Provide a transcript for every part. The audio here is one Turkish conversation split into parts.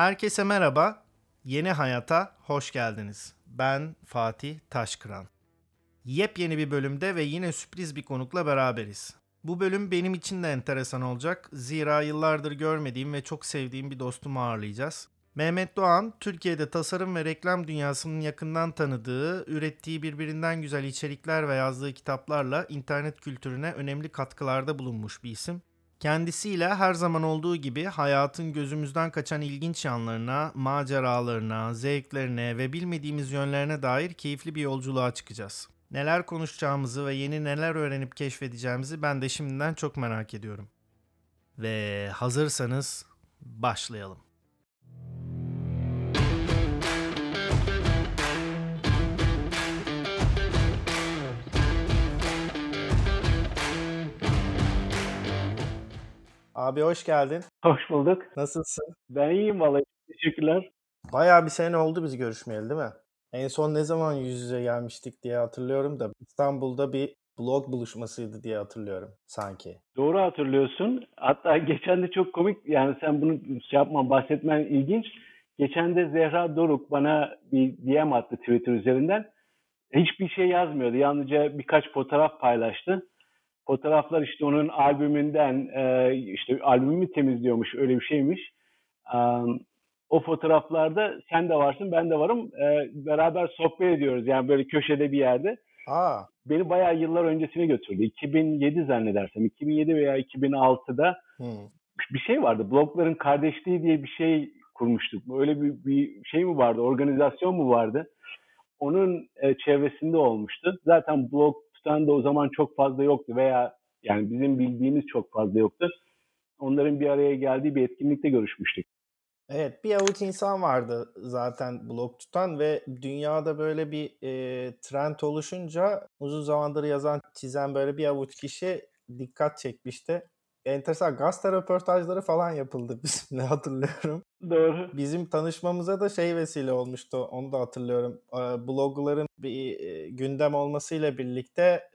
Herkese merhaba. Yeni Hayata hoş geldiniz. Ben Fatih Taşkıran. Yepyeni bir bölümde ve yine sürpriz bir konukla beraberiz. Bu bölüm benim için de enteresan olacak. Zira yıllardır görmediğim ve çok sevdiğim bir dostumu ağırlayacağız. Mehmet Doğan, Türkiye'de tasarım ve reklam dünyasının yakından tanıdığı, ürettiği birbirinden güzel içerikler ve yazdığı kitaplarla internet kültürüne önemli katkılarda bulunmuş bir isim. Kendisiyle her zaman olduğu gibi hayatın gözümüzden kaçan ilginç yanlarına, maceralarına, zevklerine ve bilmediğimiz yönlerine dair keyifli bir yolculuğa çıkacağız. Neler konuşacağımızı ve yeni neler öğrenip keşfedeceğimizi ben de şimdiden çok merak ediyorum. Ve hazırsanız başlayalım. Abi hoş geldin. Hoş bulduk. Nasılsın? Ben iyiyim vallahi. Teşekkürler. Bayağı bir sene oldu biz görüşmeyeli değil mi? En son ne zaman yüz yüze gelmiştik diye hatırlıyorum da İstanbul'da bir blog buluşmasıydı diye hatırlıyorum sanki. Doğru hatırlıyorsun. Hatta geçen de çok komik yani sen bunu şey yapma bahsetmen ilginç. Geçen de Zehra Doruk bana bir DM attı Twitter üzerinden. Hiçbir şey yazmıyordu. Yalnızca birkaç fotoğraf paylaştı. Fotoğraflar işte onun albümünden e, işte albümü temizliyormuş öyle bir şeymiş. O fotoğraflarda sen de varsın ben de varım. E, beraber sohbet ediyoruz yani böyle köşede bir yerde. Aa. Beni bayağı yıllar öncesine götürdü. 2007 zannedersem. 2007 veya 2006'da hmm. bir şey vardı. Blogların kardeşliği diye bir şey kurmuştuk. Öyle bir, bir şey mi vardı? Organizasyon mu vardı? Onun e, çevresinde olmuştu. Zaten blog tutan da o zaman çok fazla yoktu veya yani bizim bildiğimiz çok fazla yoktu. Onların bir araya geldiği bir etkinlikte görüşmüştük. Evet bir avuç insan vardı zaten blog tutan ve dünyada böyle bir e, trend oluşunca uzun zamandır yazan çizen böyle bir avuç kişi dikkat çekmişti enteresan gazete röportajları falan yapıldı bizimle hatırlıyorum. Doğru. Bizim tanışmamıza da şey vesile olmuştu onu da hatırlıyorum. Blogların bir gündem olmasıyla birlikte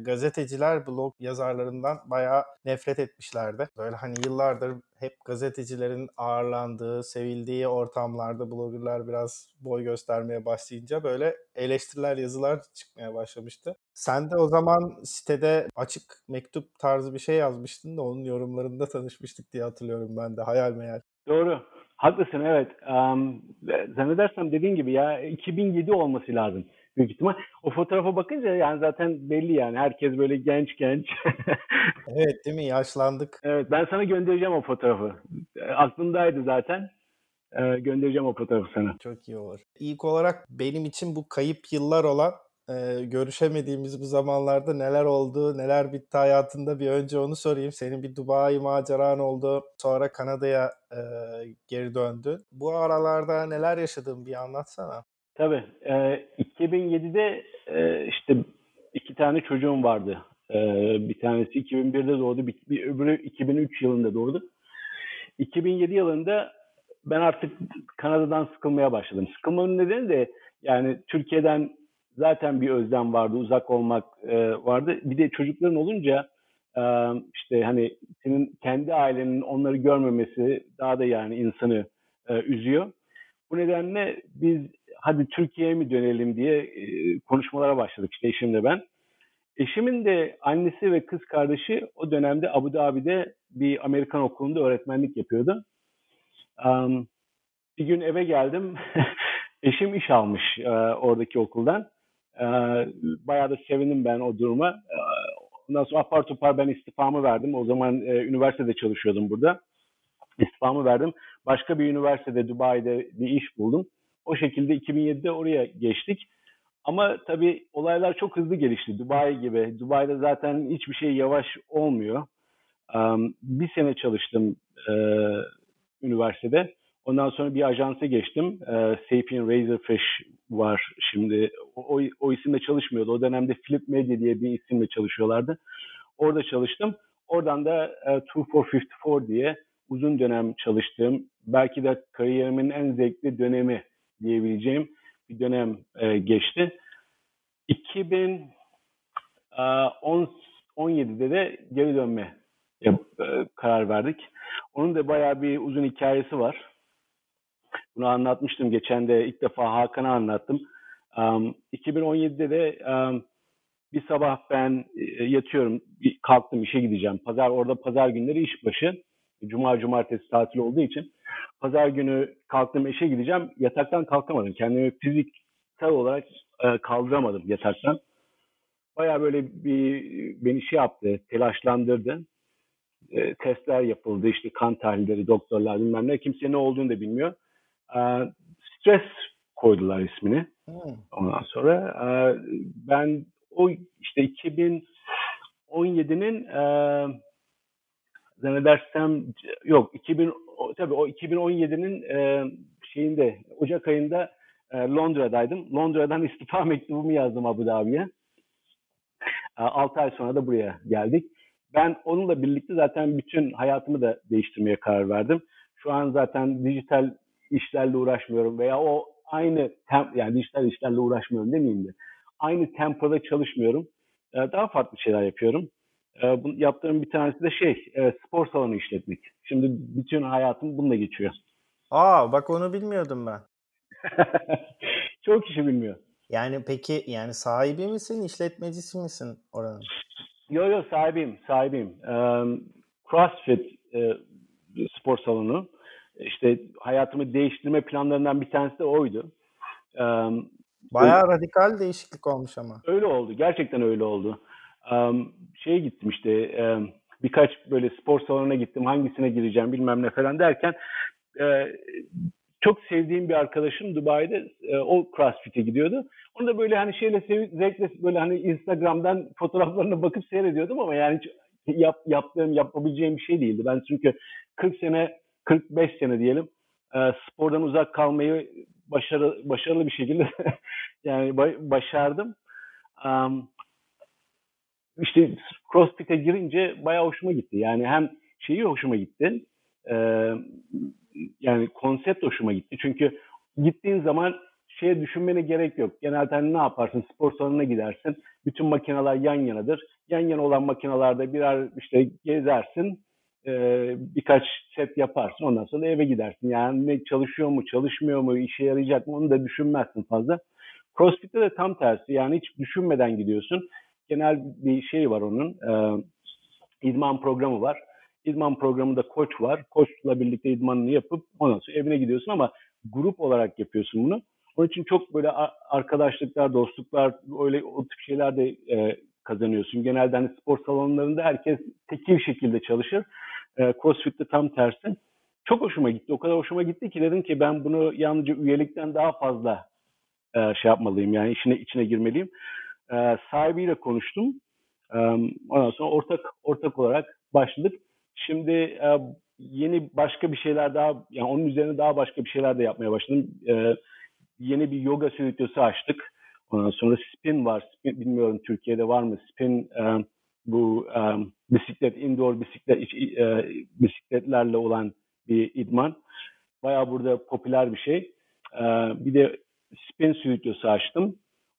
gazeteciler blog yazarlarından bayağı nefret etmişlerdi. Böyle hani yıllardır hep gazetecilerin ağırlandığı, sevildiği ortamlarda bloggerlar biraz boy göstermeye başlayınca böyle eleştiriler, yazılar çıkmaya başlamıştı. Sen de o zaman sitede açık mektup tarzı bir şey yazmıştın da onun yorumlarında tanışmıştık diye hatırlıyorum ben de hayal meyal. Doğru. Haklısın evet. Um, zannedersem dediğin gibi ya 2007 olması lazım büyük ihtimal. O fotoğrafa bakınca yani zaten belli yani herkes böyle genç genç. evet değil mi yaşlandık. Evet ben sana göndereceğim o fotoğrafı. Aklımdaydı zaten. Ee, göndereceğim o fotoğrafı sana. Çok iyi olur. İlk olarak benim için bu kayıp yıllar olan e, görüşemediğimiz bu zamanlarda neler oldu, neler bitti hayatında bir önce onu sorayım. Senin bir Dubai maceran oldu, sonra Kanada'ya e, geri döndün. Bu aralarda neler yaşadın bir anlatsana. Tabii. E, 2007'de e, işte iki tane çocuğum vardı. E, bir tanesi 2001'de doğdu, bir, bir öbürü 2003 yılında doğdu. 2007 yılında ben artık Kanada'dan sıkılmaya başladım. Sıkılmanın nedeni de yani Türkiye'den zaten bir özlem vardı, uzak olmak e, vardı. Bir de çocukların olunca e, işte hani senin kendi ailenin onları görmemesi daha da yani insanı e, üzüyor. Bu nedenle biz hadi Türkiye'ye mi dönelim diye e, konuşmalara başladık işte eşimle ben. Eşimin de annesi ve kız kardeşi o dönemde Abu Dhabi'de bir Amerikan okulunda öğretmenlik yapıyordu. Um, bir gün eve geldim. Eşim iş almış e, oradaki okuldan. E, bayağı da sevindim ben o duruma. E, ondan sonra apar topar ben istifamı verdim. O zaman e, üniversitede çalışıyordum burada. İstifamı verdim. Başka bir üniversitede Dubai'de bir iş buldum. O şekilde 2007'de oraya geçtik. Ama tabii olaylar çok hızlı gelişti. Dubai gibi. Dubai'de zaten hiçbir şey yavaş olmuyor. Um, bir sene çalıştım e, üniversitede. Ondan sonra bir ajansa geçtim. E, Sapien Razorfish var şimdi. O, o, o isimle çalışmıyordu. O dönemde Flip Media diye bir isimle çalışıyorlardı. Orada çalıştım. Oradan da e, 2454 diye uzun dönem çalıştığım, belki de kariyerimin en zevkli dönemi diyebileceğim bir dönem e, geçti. 2017'de e, de geri dönme e, karar verdik. Onun da bayağı bir uzun hikayesi var. Bunu anlatmıştım geçen de ilk defa Hakan'a anlattım. Um, 2017'de de um, bir sabah ben e, yatıyorum, kalktım işe gideceğim. Pazar orada pazar günleri iş başı. Cuma cumartesi tatil olduğu için pazar günü kalktım işe gideceğim. Yataktan kalkamadım. Kendimi fiziksel olarak e, kaldıramadım yataktan. Baya böyle bir beni şey yaptı, telaşlandırdı. E, testler yapıldı, işte kan tahlilleri, doktorlar bilmem ne. Kimse ne olduğunu da bilmiyor. E, stres koydular ismini. Hmm. Ondan sonra e, ben o işte 2017'nin e, zannedersem yok 2000 tabii o 2017'nin e, şeyinde Ocak ayında Londra'daydım. Londra'dan istifa mektubumu yazdım Abu Dhabi'ye. E, 6 ay sonra da buraya geldik. Ben onunla birlikte zaten bütün hayatımı da değiştirmeye karar verdim. Şu an zaten dijital işlerle uğraşmıyorum veya o aynı tem, yani dijital işlerle uğraşmıyorum demeyeyim de aynı tempoda çalışmıyorum. Ee, daha farklı şeyler yapıyorum. Ee, yaptığım bir tanesi de şey, e, spor salonu işletmek. Şimdi bütün hayatım bununla geçiyor. Aa bak onu bilmiyordum ben. Çok kişi bilmiyor. Yani peki yani sahibi misin, işletmecisi misin oranın? Yo yo sahibiyim, sahibiyim. Um, CrossFit e, spor salonu. İşte hayatımı değiştirme planlarından bir tanesi de oydu. Um, Bayağı öyle, radikal değişiklik olmuş ama. Öyle oldu. Gerçekten öyle oldu. Um, şeye gittim işte um, birkaç böyle spor salonuna gittim. Hangisine gireceğim bilmem ne falan derken e, çok sevdiğim bir arkadaşım Dubai'de e, o CrossFit'e gidiyordu. Onu da böyle hani şeyle zevkle böyle hani Instagram'dan fotoğraflarına bakıp seyrediyordum ama yani hiç yap, yaptığım, yapabileceğim bir şey değildi. Ben çünkü 40 sene, 45 sene diyelim e, spordan uzak kalmayı başarı, başarılı bir şekilde yani başardım. Um, işte CrossFit'e girince bayağı hoşuma gitti. Yani hem şeyi hoşuma gitti. E, yani konsept hoşuma gitti. Çünkü gittiğin zaman şeye düşünmene gerek yok. Genelde hani ne yaparsın? Spor salonuna gidersin. Bütün makineler yan yanadır. Yan yana olan makinalarda birer işte gezersin e, birkaç set yaparsın. Ondan sonra eve gidersin. Yani ne çalışıyor mu, çalışmıyor mu, işe yarayacak mı onu da düşünmezsin fazla. CrossFit'te de tam tersi. Yani hiç düşünmeden gidiyorsun. Genel bir şey var onun. E, idman programı var. İdman programında koç var. Koçla birlikte idmanını yapıp ondan sonra evine gidiyorsun ama grup olarak yapıyorsun bunu. Onun için çok böyle arkadaşlıklar, dostluklar, öyle o tip şeyler de e, kazanıyorsun. Genelde hani spor salonlarında herkes tekil şekilde çalışır. E, CrossFit'te tam tersi. Çok hoşuma gitti. O kadar hoşuma gitti ki dedim ki ben bunu yalnızca üyelikten daha fazla e, şey yapmalıyım. Yani içine içine girmeliyim. E, sahibiyle konuştum. E, ondan sonra ortak ortak olarak başladık. Şimdi yeni başka bir şeyler daha yani onun üzerine daha başka bir şeyler de yapmaya başladım. Yeni bir yoga stüdyosu açtık. Ondan sonra spin var. Spin, bilmiyorum Türkiye'de var mı? Spin e, bu e, bisiklet, indoor bisiklet e, bisikletlerle olan bir idman. Bayağı burada popüler bir şey. E, bir de spin stüdyosu açtım.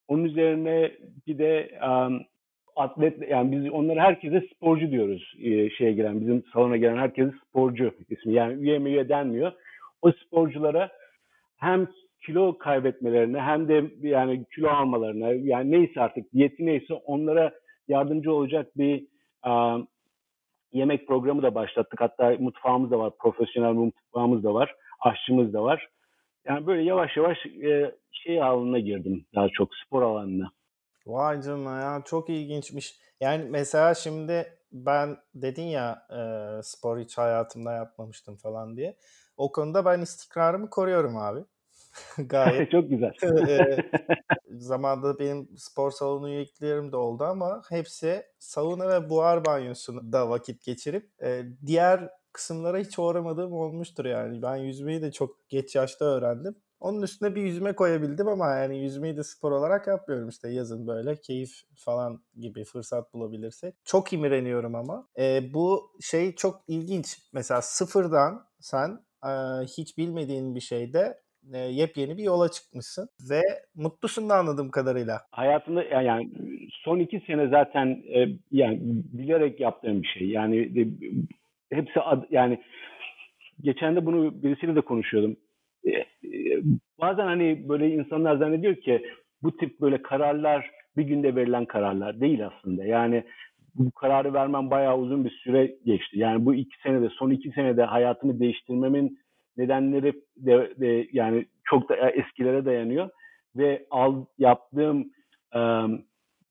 Onun üzerine bir de um, atlet yani biz onları herkese sporcu diyoruz e, şeye giren bizim salona gelen herkese sporcu ismi yani üye mi üye denmiyor. O sporculara hem kilo kaybetmelerine hem de yani kilo almalarına yani neyse artık diyeti neyse onlara yardımcı olacak bir um, yemek programı da başlattık. Hatta mutfağımız da var, profesyonel mutfağımız da var, aşçımız da var. Yani böyle yavaş yavaş e, şey alanına girdim daha çok spor alanına. Vay canına ya çok ilginçmiş. Yani mesela şimdi ben dedin ya e, spor hiç hayatımda yapmamıştım falan diye. O konuda ben istikrarımı koruyorum abi. Gayet. Çok güzel. e, zamanda benim spor salonu üyeliklerim de oldu ama hepsi sauna ve buhar banyosunda vakit geçirip e, diğer kısımlara hiç uğramadığım olmuştur yani. Ben yüzmeyi de çok geç yaşta öğrendim. Onun üstüne bir yüzme koyabildim ama yani yüzmeyi de spor olarak yapmıyorum işte yazın böyle keyif falan gibi fırsat bulabilirsek. Çok imreniyorum ama. E, bu şey çok ilginç. Mesela sıfırdan sen e, hiç bilmediğin bir şeyde e, yepyeni bir yola çıkmışsın ve mutlusun da anladığım kadarıyla. Hayatımda yani son iki sene zaten e, yani bilerek yaptığım bir şey. Yani e, hepsi ad, yani geçen de bunu birisiyle de konuşuyordum. E, bazen hani böyle insanlar zannediyor ki bu tip böyle kararlar bir günde verilen kararlar değil aslında. Yani bu kararı vermem bayağı uzun bir süre geçti. Yani bu iki senede, son iki senede hayatımı değiştirmemin nedenleri de, de yani çok da eskilere dayanıyor ve al yaptığım e,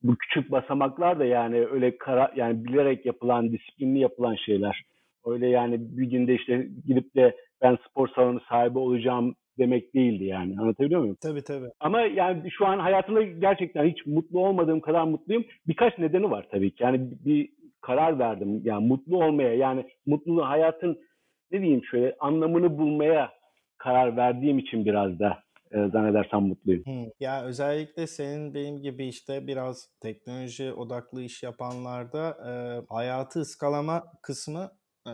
bu küçük basamaklar da yani öyle kara, yani bilerek yapılan, disiplinli yapılan şeyler. Öyle yani bir günde işte gidip de ben spor salonu sahibi olacağım demek değildi yani. Anlatabiliyor muyum? Tabii tabii. Ama yani şu an hayatımda gerçekten hiç mutlu olmadığım kadar mutluyum. Birkaç nedeni var tabii ki. Yani bir karar verdim. Yani mutlu olmaya yani mutluluğu hayatın ne diyeyim şöyle anlamını bulmaya karar verdiğim için biraz da e, zannedersem mutluyum. Hmm. Ya özellikle senin benim gibi işte biraz teknoloji odaklı iş yapanlarda e, hayatı ıskalama kısmı e,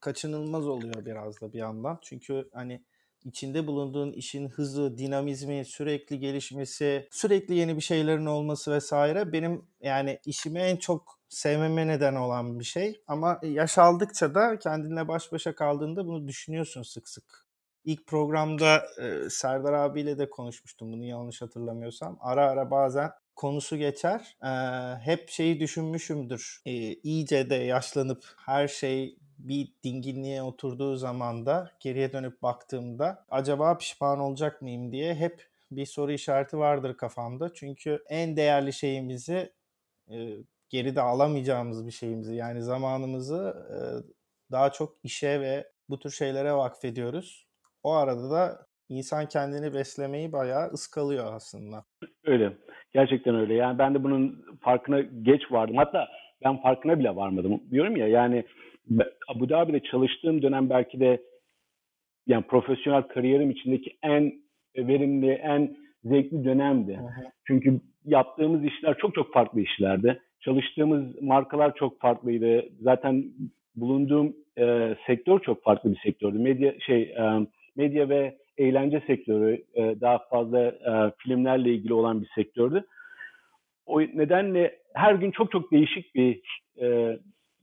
kaçınılmaz oluyor biraz da bir yandan. Çünkü hani içinde bulunduğun işin hızı, dinamizmi, sürekli gelişmesi, sürekli yeni bir şeylerin olması vesaire benim yani işimi en çok sevmeme neden olan bir şey. Ama yaş aldıkça da kendinle baş başa kaldığında bunu düşünüyorsun sık sık. İlk programda e, Serdar abiyle de konuşmuştum bunu yanlış hatırlamıyorsam. Ara ara bazen konusu geçer. E, hep şeyi düşünmüşümdür. E, iyice de yaşlanıp her şey bir dinginliğe oturduğu zaman da geriye dönüp baktığımda acaba pişman olacak mıyım diye hep bir soru işareti vardır kafamda. Çünkü en değerli şeyimizi e, geride alamayacağımız bir şeyimizi yani zamanımızı e, daha çok işe ve bu tür şeylere vakfediyoruz. O arada da insan kendini beslemeyi bayağı ıskalıyor aslında. Öyle. Gerçekten öyle. Yani ben de bunun farkına geç vardım. Hatta ben farkına bile varmadım. Diyorum ya yani Abu Dhabi'de çalıştığım dönem belki de yani profesyonel kariyerim içindeki en verimli, en zevkli dönemdi. Hı hı. Çünkü yaptığımız işler çok çok farklı işlerdi. Çalıştığımız markalar çok farklıydı. Zaten bulunduğum e, sektör çok farklı bir sektördü. Medya şey e, medya ve eğlence sektörü e, daha fazla e, filmlerle ilgili olan bir sektördü. O nedenle her gün çok çok değişik bir e,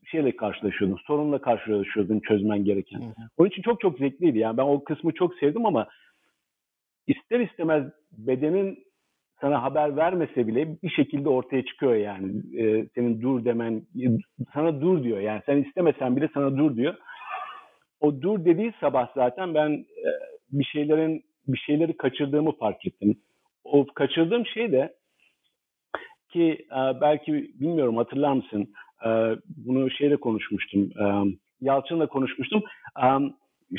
şeyle karşılaşıyordun, sorunla karşılaşıyordun çözmen gereken. Hı hı. Onun için çok çok zevkliydi. Yani ben o kısmı çok sevdim ama ister istemez bedenin sana haber vermese bile bir şekilde ortaya çıkıyor yani. Ee, senin dur demen, sana dur diyor. Yani sen istemesen bile sana dur diyor. O dur dediği sabah zaten ben e, bir şeylerin bir şeyleri kaçırdığımı fark ettim. O kaçırdığım şey de ki e, belki bilmiyorum hatırlar mısın? E, bunu şeyle konuşmuştum. E, Yalçın'la konuşmuştum. E,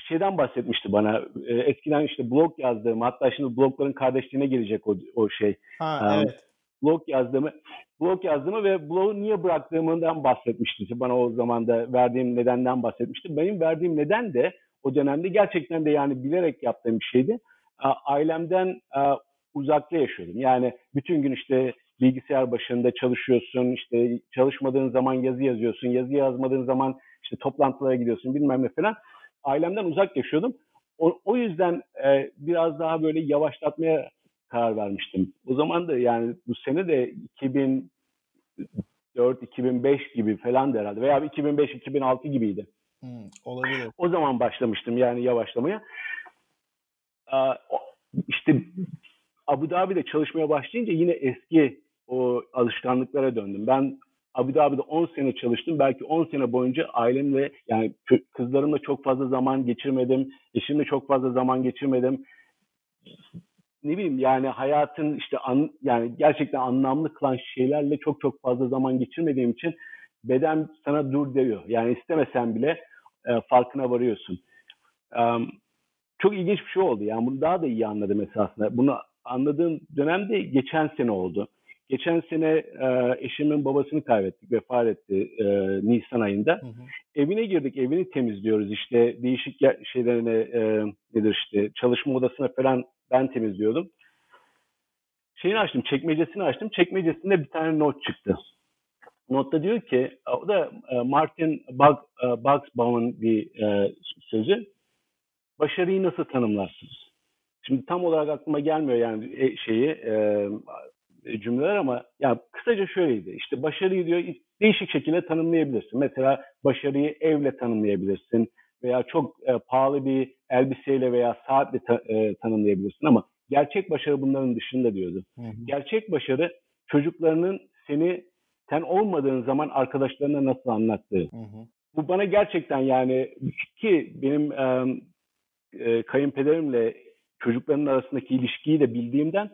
şeyden bahsetmişti bana. E, eskiden işte blog yazdığım, hatta şimdi blogların kardeşliğine gelecek o, o şey. Ha, evet. Blog yazdığımı, blog yazdığımı ve blogu niye bıraktığımından bahsetmişti. Bana o zaman da verdiğim nedenden bahsetmişti. Benim verdiğim neden de o dönemde gerçekten de yani bilerek yaptığım bir şeydi. Ailemden uzakta yaşıyordum. Yani bütün gün işte bilgisayar başında çalışıyorsun, işte çalışmadığın zaman yazı yazıyorsun, yazı yazmadığın zaman işte toplantılara gidiyorsun bilmem ne falan. Ailemden uzak yaşıyordum. O, o yüzden e, biraz daha böyle yavaşlatmaya karar vermiştim. O zaman da yani bu sene de 2004-2005 gibi falan herhalde veya 2005-2006 gibiydi. Hmm, olabilir. O zaman başlamıştım yani yavaşlamaya. Ee, işte Abu Dhabi'de çalışmaya başlayınca yine eski o alışkanlıklara döndüm. Ben Abu Dhabi'de 10 sene çalıştım. Belki 10 sene boyunca ailemle yani kızlarımla çok fazla zaman geçirmedim. Eşimle çok fazla zaman geçirmedim. Ne bileyim yani hayatın işte an, yani gerçekten anlamlı kılan şeylerle çok çok fazla zaman geçirmediğim için beden sana dur diyor. Yani istemesen bile e, farkına varıyorsun. Um, çok ilginç bir şey oldu. Yani bunu daha da iyi anladım esasında. Bunu anladığım dönemde geçen sene oldu. Geçen sene e, eşimin babasını kaybettik, vefat etti e, Nisan ayında. Hı hı. Evine girdik, evini temizliyoruz işte değişik şeylerine e, nedir işte çalışma odasına falan ben temizliyordum. Şeyini açtım, çekmecesini açtım. Çekmecesinde bir tane not çıktı. Notta diyor ki, o da e, Martin Bug, e, Bugsbaum'un bir e, sözü. Başarıyı nasıl tanımlarsınız? Şimdi tam olarak aklıma gelmiyor yani e, şeyi e, cümleler ama ya kısaca şöyleydi. İşte başarıyı diyor değişik şekilde tanımlayabilirsin. Mesela başarıyı evle tanımlayabilirsin veya çok e, pahalı bir elbiseyle veya saatle ta, e, tanımlayabilirsin ama gerçek başarı bunların dışında diyordu. Hı hı. Gerçek başarı çocuklarının seni sen olmadığın zaman arkadaşlarına nasıl anlattığı. Hı hı. Bu bana gerçekten yani ki benim e, e, kayınpederimle çocukların arasındaki ilişkiyi de bildiğimden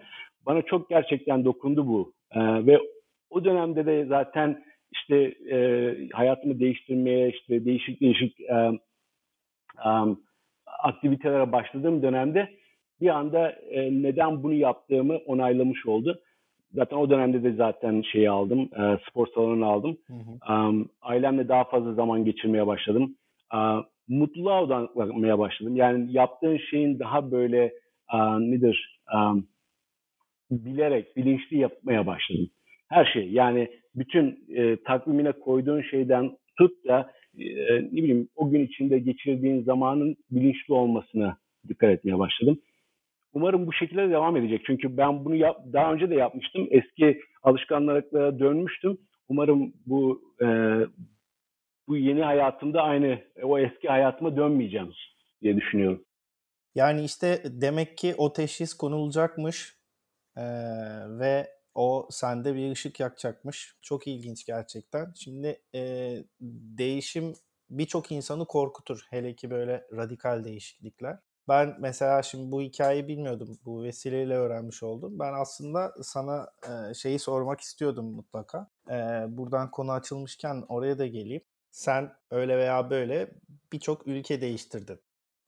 bana çok gerçekten dokundu bu. E, ve o dönemde de zaten işte e, hayatımı değiştirmeye işte değişik değişik e, e, aktivitelere başladığım dönemde bir anda e, neden bunu yaptığımı onaylamış oldu. Zaten o dönemde de zaten şeyi aldım, e, spor salonunu aldım. Hı hı. Um, ailemle daha fazla zaman geçirmeye başladım. Uh, mutluluğa odaklanmaya başladım. Yani yaptığın şeyin daha böyle uh, nedir, um, bilerek, bilinçli yapmaya başladım. Her şey yani bütün e, takvimine koyduğun şeyden tut da e, ne bileyim o gün içinde geçirdiğin zamanın bilinçli olmasına dikkat etmeye başladım. Umarım bu şekilde devam edecek. Çünkü ben bunu yap, daha önce de yapmıştım. Eski alışkanlıklara dönmüştüm. Umarım bu e, bu yeni hayatımda aynı o eski hayatıma dönmeyeceğim diye düşünüyorum. Yani işte demek ki o teşhis konulacakmış ee, ve o sende bir ışık yakacakmış. Çok ilginç gerçekten. Şimdi e, değişim birçok insanı korkutur. Hele ki böyle radikal değişiklikler. Ben mesela şimdi bu hikayeyi bilmiyordum. Bu vesileyle öğrenmiş oldum. Ben aslında sana e, şeyi sormak istiyordum mutlaka. E, buradan konu açılmışken oraya da geleyim. Sen öyle veya böyle birçok ülke değiştirdin.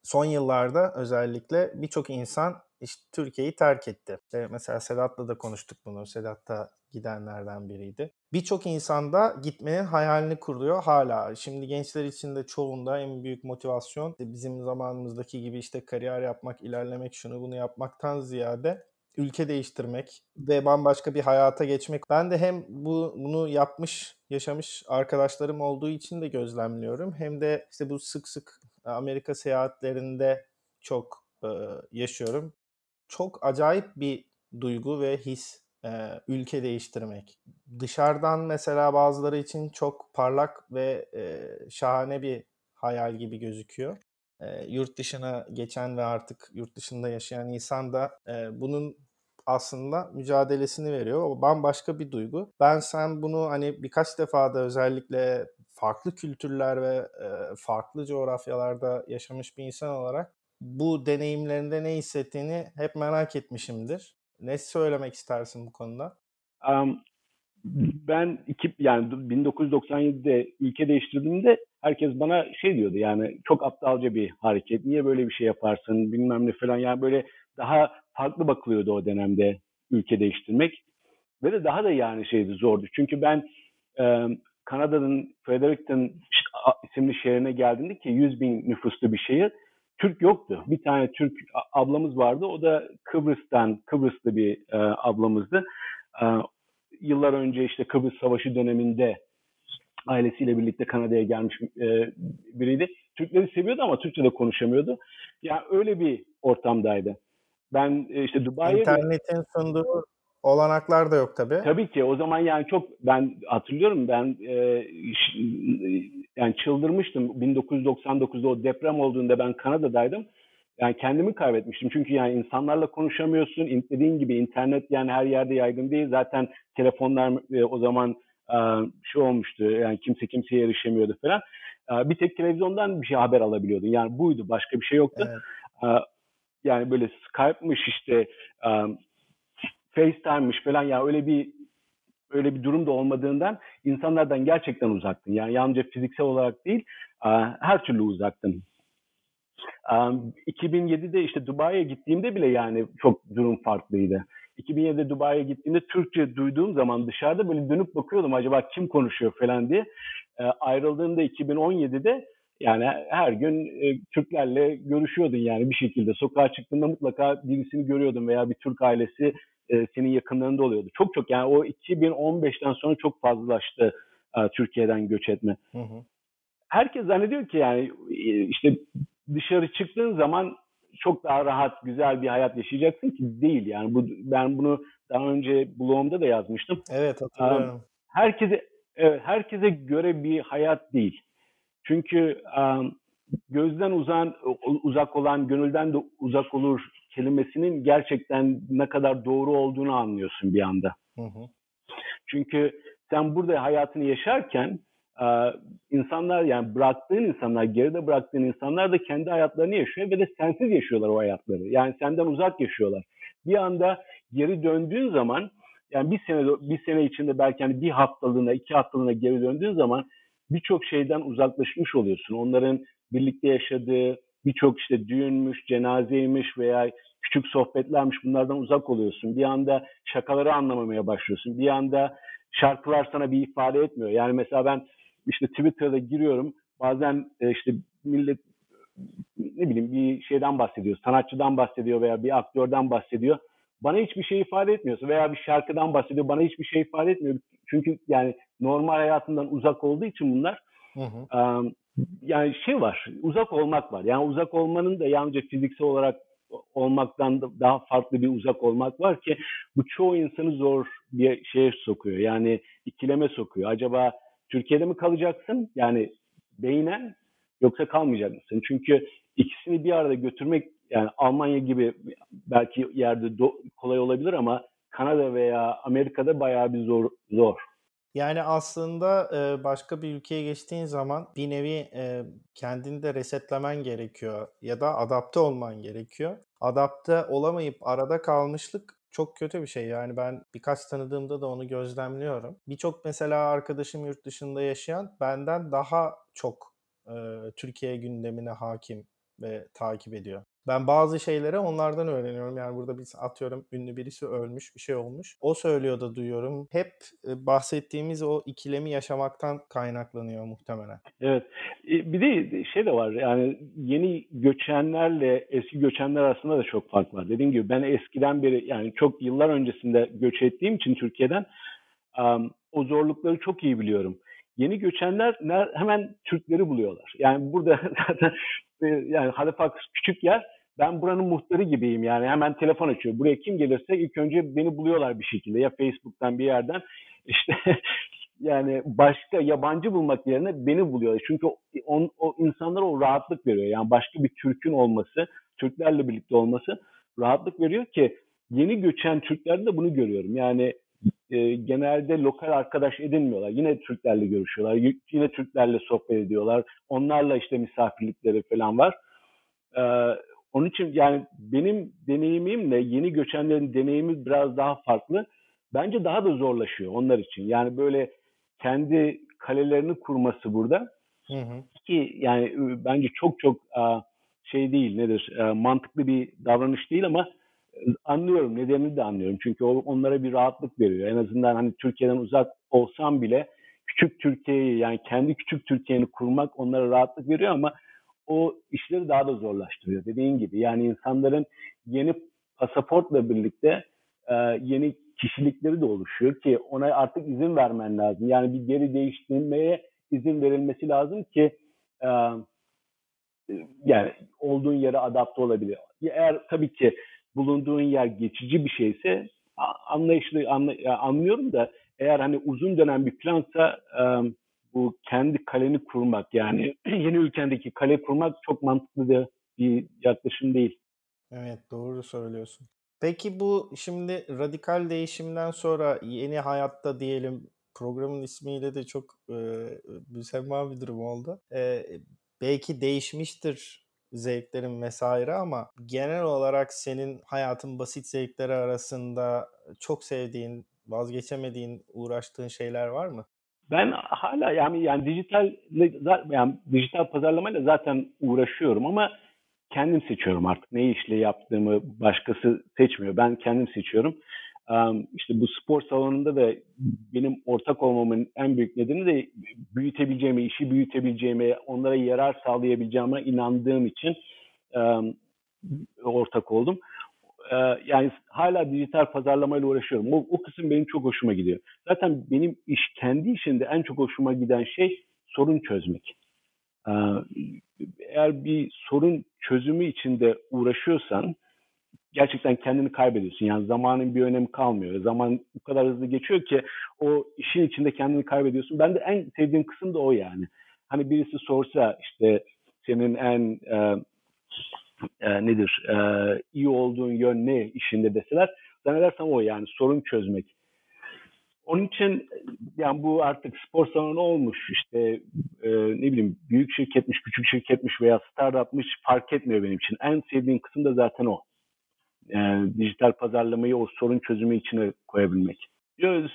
Son yıllarda özellikle birçok insan işte Türkiye'yi terk etti. İşte mesela Sedat'la da konuştuk bunu. Sedat da gidenlerden biriydi. Birçok insan da gitmenin hayalini kuruyor hala. Şimdi gençler için de çoğunda en büyük motivasyon bizim zamanımızdaki gibi işte kariyer yapmak, ilerlemek, şunu bunu yapmaktan ziyade ülke değiştirmek ve bambaşka bir hayata geçmek. Ben de hem bu bunu yapmış, yaşamış arkadaşlarım olduğu için de gözlemliyorum. Hem de işte bu sık sık Amerika seyahatlerinde çok e, yaşıyorum çok acayip bir duygu ve his e, ülke değiştirmek. Dışarıdan mesela bazıları için çok parlak ve e, şahane bir hayal gibi gözüküyor. E, yurt dışına geçen ve artık yurt dışında yaşayan insan da e, bunun aslında mücadelesini veriyor. O bambaşka bir duygu. Ben sen bunu hani birkaç defa da özellikle farklı kültürler ve e, farklı coğrafyalarda yaşamış bir insan olarak bu deneyimlerinde ne hissettiğini hep merak etmişimdir. Ne söylemek istersin bu konuda? Um, ben iki, yani 1997'de ülke değiştirdiğimde herkes bana şey diyordu yani çok aptalca bir hareket. Niye böyle bir şey yaparsın bilmem ne falan. Yani böyle daha farklı bakılıyordu o dönemde ülke değiştirmek. Ve de daha da yani şeydi zordu. Çünkü ben Kanada'nın Fredericton isimli şehrine geldiğimde ki 100 bin nüfuslu bir şehir Türk yoktu. Bir tane Türk ablamız vardı. O da Kıbrıs'tan, Kıbrıslı bir e, ablamızdı. E, yıllar önce işte Kıbrıs Savaşı döneminde ailesiyle birlikte Kanada'ya gelmiş e, biriydi. Türkleri seviyordu ama Türkçe de konuşamıyordu. Yani öyle bir ortamdaydı. Ben e, işte Dubai'ye... İnternetin sunduğu olanaklar da yok tabii. Tabii ki. O zaman yani çok ben hatırlıyorum ben e, yani çıldırmıştım 1999'da o deprem olduğunda ben Kanada'daydım. Yani kendimi kaybetmiştim. Çünkü yani insanlarla konuşamıyorsun. Dediğin gibi internet yani her yerde yaygın değil. Zaten telefonlar e, o zaman e, şu olmuştu. Yani kimse kimseye erişemiyordu falan. E, bir tek televizyondan bir şey haber alabiliyordun. Yani buydu. Başka bir şey yoktu. Evet. E, yani böyle Skype'mış işte e, FaceTime'mış falan ya öyle bir öyle bir durum da olmadığından insanlardan gerçekten uzaktın. Yani yalnızca fiziksel olarak değil, her türlü uzaktın. 2007'de işte Dubai'ye gittiğimde bile yani çok durum farklıydı. 2007'de Dubai'ye gittiğimde Türkçe duyduğum zaman dışarıda böyle dönüp bakıyordum acaba kim konuşuyor falan diye. Ayrıldığımda 2017'de yani her gün e, Türklerle görüşüyordun yani bir şekilde. Sokağa çıktığında mutlaka birisini görüyordun veya bir Türk ailesi e, senin yakınlarında oluyordu. Çok çok yani o 2015'ten sonra çok fazlalaştı e, Türkiye'den göç etme. Hı hı. Herkes zannediyor ki yani e, işte dışarı çıktığın zaman çok daha rahat, güzel bir hayat yaşayacaksın ki değil yani. Bu ben bunu daha önce blogumda da yazmıştım. Evet hatırlıyorum. Herkese evet, herkese göre bir hayat değil. Çünkü um, gözden uzan, uzak olan, gönülden de uzak olur kelimesinin gerçekten ne kadar doğru olduğunu anlıyorsun bir anda. Hı hı. Çünkü sen burada hayatını yaşarken e, insanlar yani bıraktığın insanlar, geride bıraktığın insanlar da kendi hayatlarını yaşıyor ve de sensiz yaşıyorlar o hayatları. Yani senden uzak yaşıyorlar. Bir anda geri döndüğün zaman yani bir sene bir sene içinde belki hani bir haftalığına, iki haftalığına geri döndüğün zaman birçok şeyden uzaklaşmış oluyorsun. Onların birlikte yaşadığı birçok işte düğünmüş, cenazeymiş veya küçük sohbetlermiş bunlardan uzak oluyorsun. Bir anda şakaları anlamamaya başlıyorsun. Bir anda şarkılar sana bir ifade etmiyor. Yani mesela ben işte Twitter'da giriyorum. Bazen e, işte millet ne bileyim bir şeyden bahsediyor, sanatçıdan bahsediyor veya bir aktörden bahsediyor. Bana hiçbir şey ifade etmiyorsa veya bir şarkıdan bahsediyor bana hiçbir şey ifade etmiyor. Çünkü yani normal hayatından uzak olduğu için bunlar hı hı. Yani şey var uzak olmak var. Yani uzak olmanın da yalnızca fiziksel olarak olmaktan daha farklı bir uzak olmak var ki bu çoğu insanı zor bir şeye sokuyor. Yani ikileme sokuyor. Acaba Türkiye'de mi kalacaksın? Yani beynen yoksa kalmayacak mısın? Çünkü ikisini bir arada götürmek yani Almanya gibi belki yerde do- kolay olabilir ama Kanada veya Amerika'da bayağı bir zor. zor. Yani aslında başka bir ülkeye geçtiğin zaman bir nevi kendini de resetlemen gerekiyor ya da adapte olman gerekiyor. Adapte olamayıp arada kalmışlık çok kötü bir şey. Yani ben birkaç tanıdığımda da onu gözlemliyorum. Birçok mesela arkadaşım yurt dışında yaşayan benden daha çok Türkiye gündemine hakim ve takip ediyor. Ben bazı şeyleri onlardan öğreniyorum. Yani burada biz atıyorum ünlü birisi ölmüş, bir şey olmuş. O söylüyor da duyuyorum. Hep e, bahsettiğimiz o ikilemi yaşamaktan kaynaklanıyor muhtemelen. Evet. E, bir de şey de var. Yani yeni göçenlerle eski göçenler arasında da çok fark var. Dediğim gibi ben eskiden beri yani çok yıllar öncesinde göç ettiğim için Türkiye'den o zorlukları çok iyi biliyorum. Yeni göçenler hemen Türkleri buluyorlar. Yani burada zaten yani Halifax küçük yer. Ben buranın muhtarı gibiyim yani. Hemen telefon açıyor. Buraya kim gelirse ilk önce beni buluyorlar bir şekilde. Ya Facebook'tan bir yerden. İşte yani başka yabancı bulmak yerine beni buluyor. Çünkü on, o insanlara o rahatlık veriyor. Yani başka bir Türk'ün olması, Türklerle birlikte olması rahatlık veriyor ki yeni göçen Türklerde de bunu görüyorum. Yani e, genelde lokal arkadaş edinmiyorlar. Yine Türklerle görüşüyorlar. Yine Türklerle sohbet ediyorlar. Onlarla işte misafirlikleri falan var. E, onun için yani benim deneyimimle yeni göçenlerin deneyimi biraz daha farklı. Bence daha da zorlaşıyor onlar için. Yani böyle kendi kalelerini kurması burada. Hı hı. Ki yani bence çok çok şey değil nedir mantıklı bir davranış değil ama anlıyorum nedenini de anlıyorum. Çünkü onlara bir rahatlık veriyor. En azından hani Türkiye'den uzak olsam bile küçük Türkiye'yi yani kendi küçük Türkiye'ni kurmak onlara rahatlık veriyor ama o işleri daha da zorlaştırıyor. Dediğin gibi yani insanların yeni pasaportla birlikte e, yeni kişilikleri de oluşuyor ki ona artık izin vermen lazım. Yani bir geri değiştirmeye izin verilmesi lazım ki e, yani olduğun yere adapte olabiliyor. Eğer tabii ki bulunduğun yer geçici bir şeyse anlayışlı anla, anlıyorum da eğer hani uzun dönem bir plansa bu kendi kaleni kurmak yani yeni ülkendeki kale kurmak çok mantıklı da bir yaklaşım değil. Evet doğru söylüyorsun. Peki bu şimdi radikal değişimden sonra yeni hayatta diyelim programın ismiyle de çok e, müsemma bir durum oldu. E, belki değişmiştir zevklerin vesaire ama genel olarak senin hayatın basit zevkleri arasında çok sevdiğin, vazgeçemediğin, uğraştığın şeyler var mı? Ben hala yani yani dijital yani dijital pazarlamayla zaten uğraşıyorum ama kendim seçiyorum artık ne işle yaptığımı başkası seçmiyor. Ben kendim seçiyorum. İşte bu spor salonunda da benim ortak olmamın en büyük nedeni de büyütebileceğimi, işi büyütebileceğimi, onlara yarar sağlayabileceğime inandığım için ortak oldum. Yani hala dijital pazarlamayla uğraşıyorum. O, o kısım benim çok hoşuma gidiyor. Zaten benim iş kendi işinde en çok hoşuma giden şey sorun çözmek. Eğer bir sorun çözümü içinde uğraşıyorsan gerçekten kendini kaybediyorsun. Yani zamanın bir önemi kalmıyor. Zaman bu kadar hızlı geçiyor ki o işin içinde kendini kaybediyorsun. Ben de en sevdiğim kısım da o yani. Hani birisi sorsa işte senin en e, e, nedir e, iyi olduğun yön ne işinde deseler zannedersem o yani sorun çözmek. Onun için yani bu artık spor salonu olmuş işte e, ne bileyim büyük şirketmiş, küçük şirketmiş veya startupmış fark etmiyor benim için. En sevdiğim kısım da zaten o. E, dijital pazarlamayı o sorun çözümü içine koyabilmek.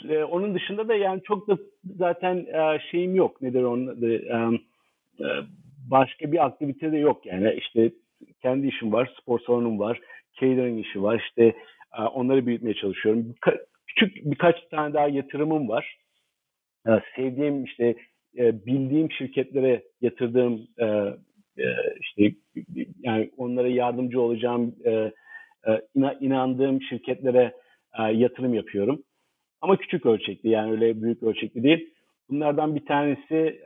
E, onun dışında da yani çok da zaten e, şeyim yok. Nedir onun adı? E, e, başka bir aktivite de yok yani. işte kendi işim var, spor salonum var, catering işi var. İşte e, onları büyütmeye çalışıyorum. Küçük birkaç tane daha yatırımım var. E, sevdiğim işte e, bildiğim şirketlere yatırdığım işte yani onlara yardımcı olacağım inandığım şirketlere yatırım yapıyorum. Ama küçük ölçekli yani öyle büyük ölçekli değil. Bunlardan bir tanesi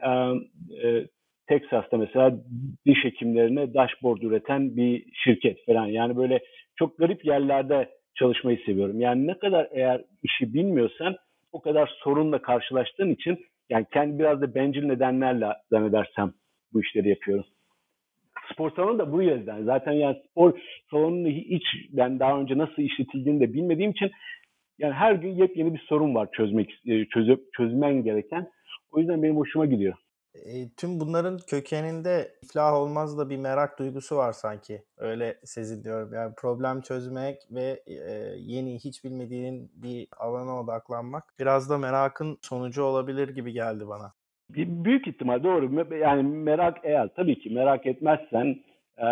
Texas'ta mesela diş hekimlerine dashboard üreten bir şirket falan. Yani böyle çok garip yerlerde çalışmayı seviyorum. Yani ne kadar eğer işi bilmiyorsan o kadar sorunla karşılaştığın için yani kendi biraz da bencil nedenlerle zannedersem bu işleri yapıyorum. Spor salonu da bu yüzden. Zaten yani spor salonunu hiç ben daha önce nasıl işletildiğini de bilmediğim için yani her gün yepyeni bir sorun var çözmek çözüp çözmen gereken. O yüzden benim hoşuma gidiyor. E, tüm bunların kökeninde iflah olmaz da bir merak duygusu var sanki. Öyle seziliyorum. Yani problem çözmek ve e, yeni hiç bilmediğin bir alana odaklanmak biraz da merakın sonucu olabilir gibi geldi bana. Büyük ihtimal doğru. Yani merak eğer tabii ki merak etmezsen e,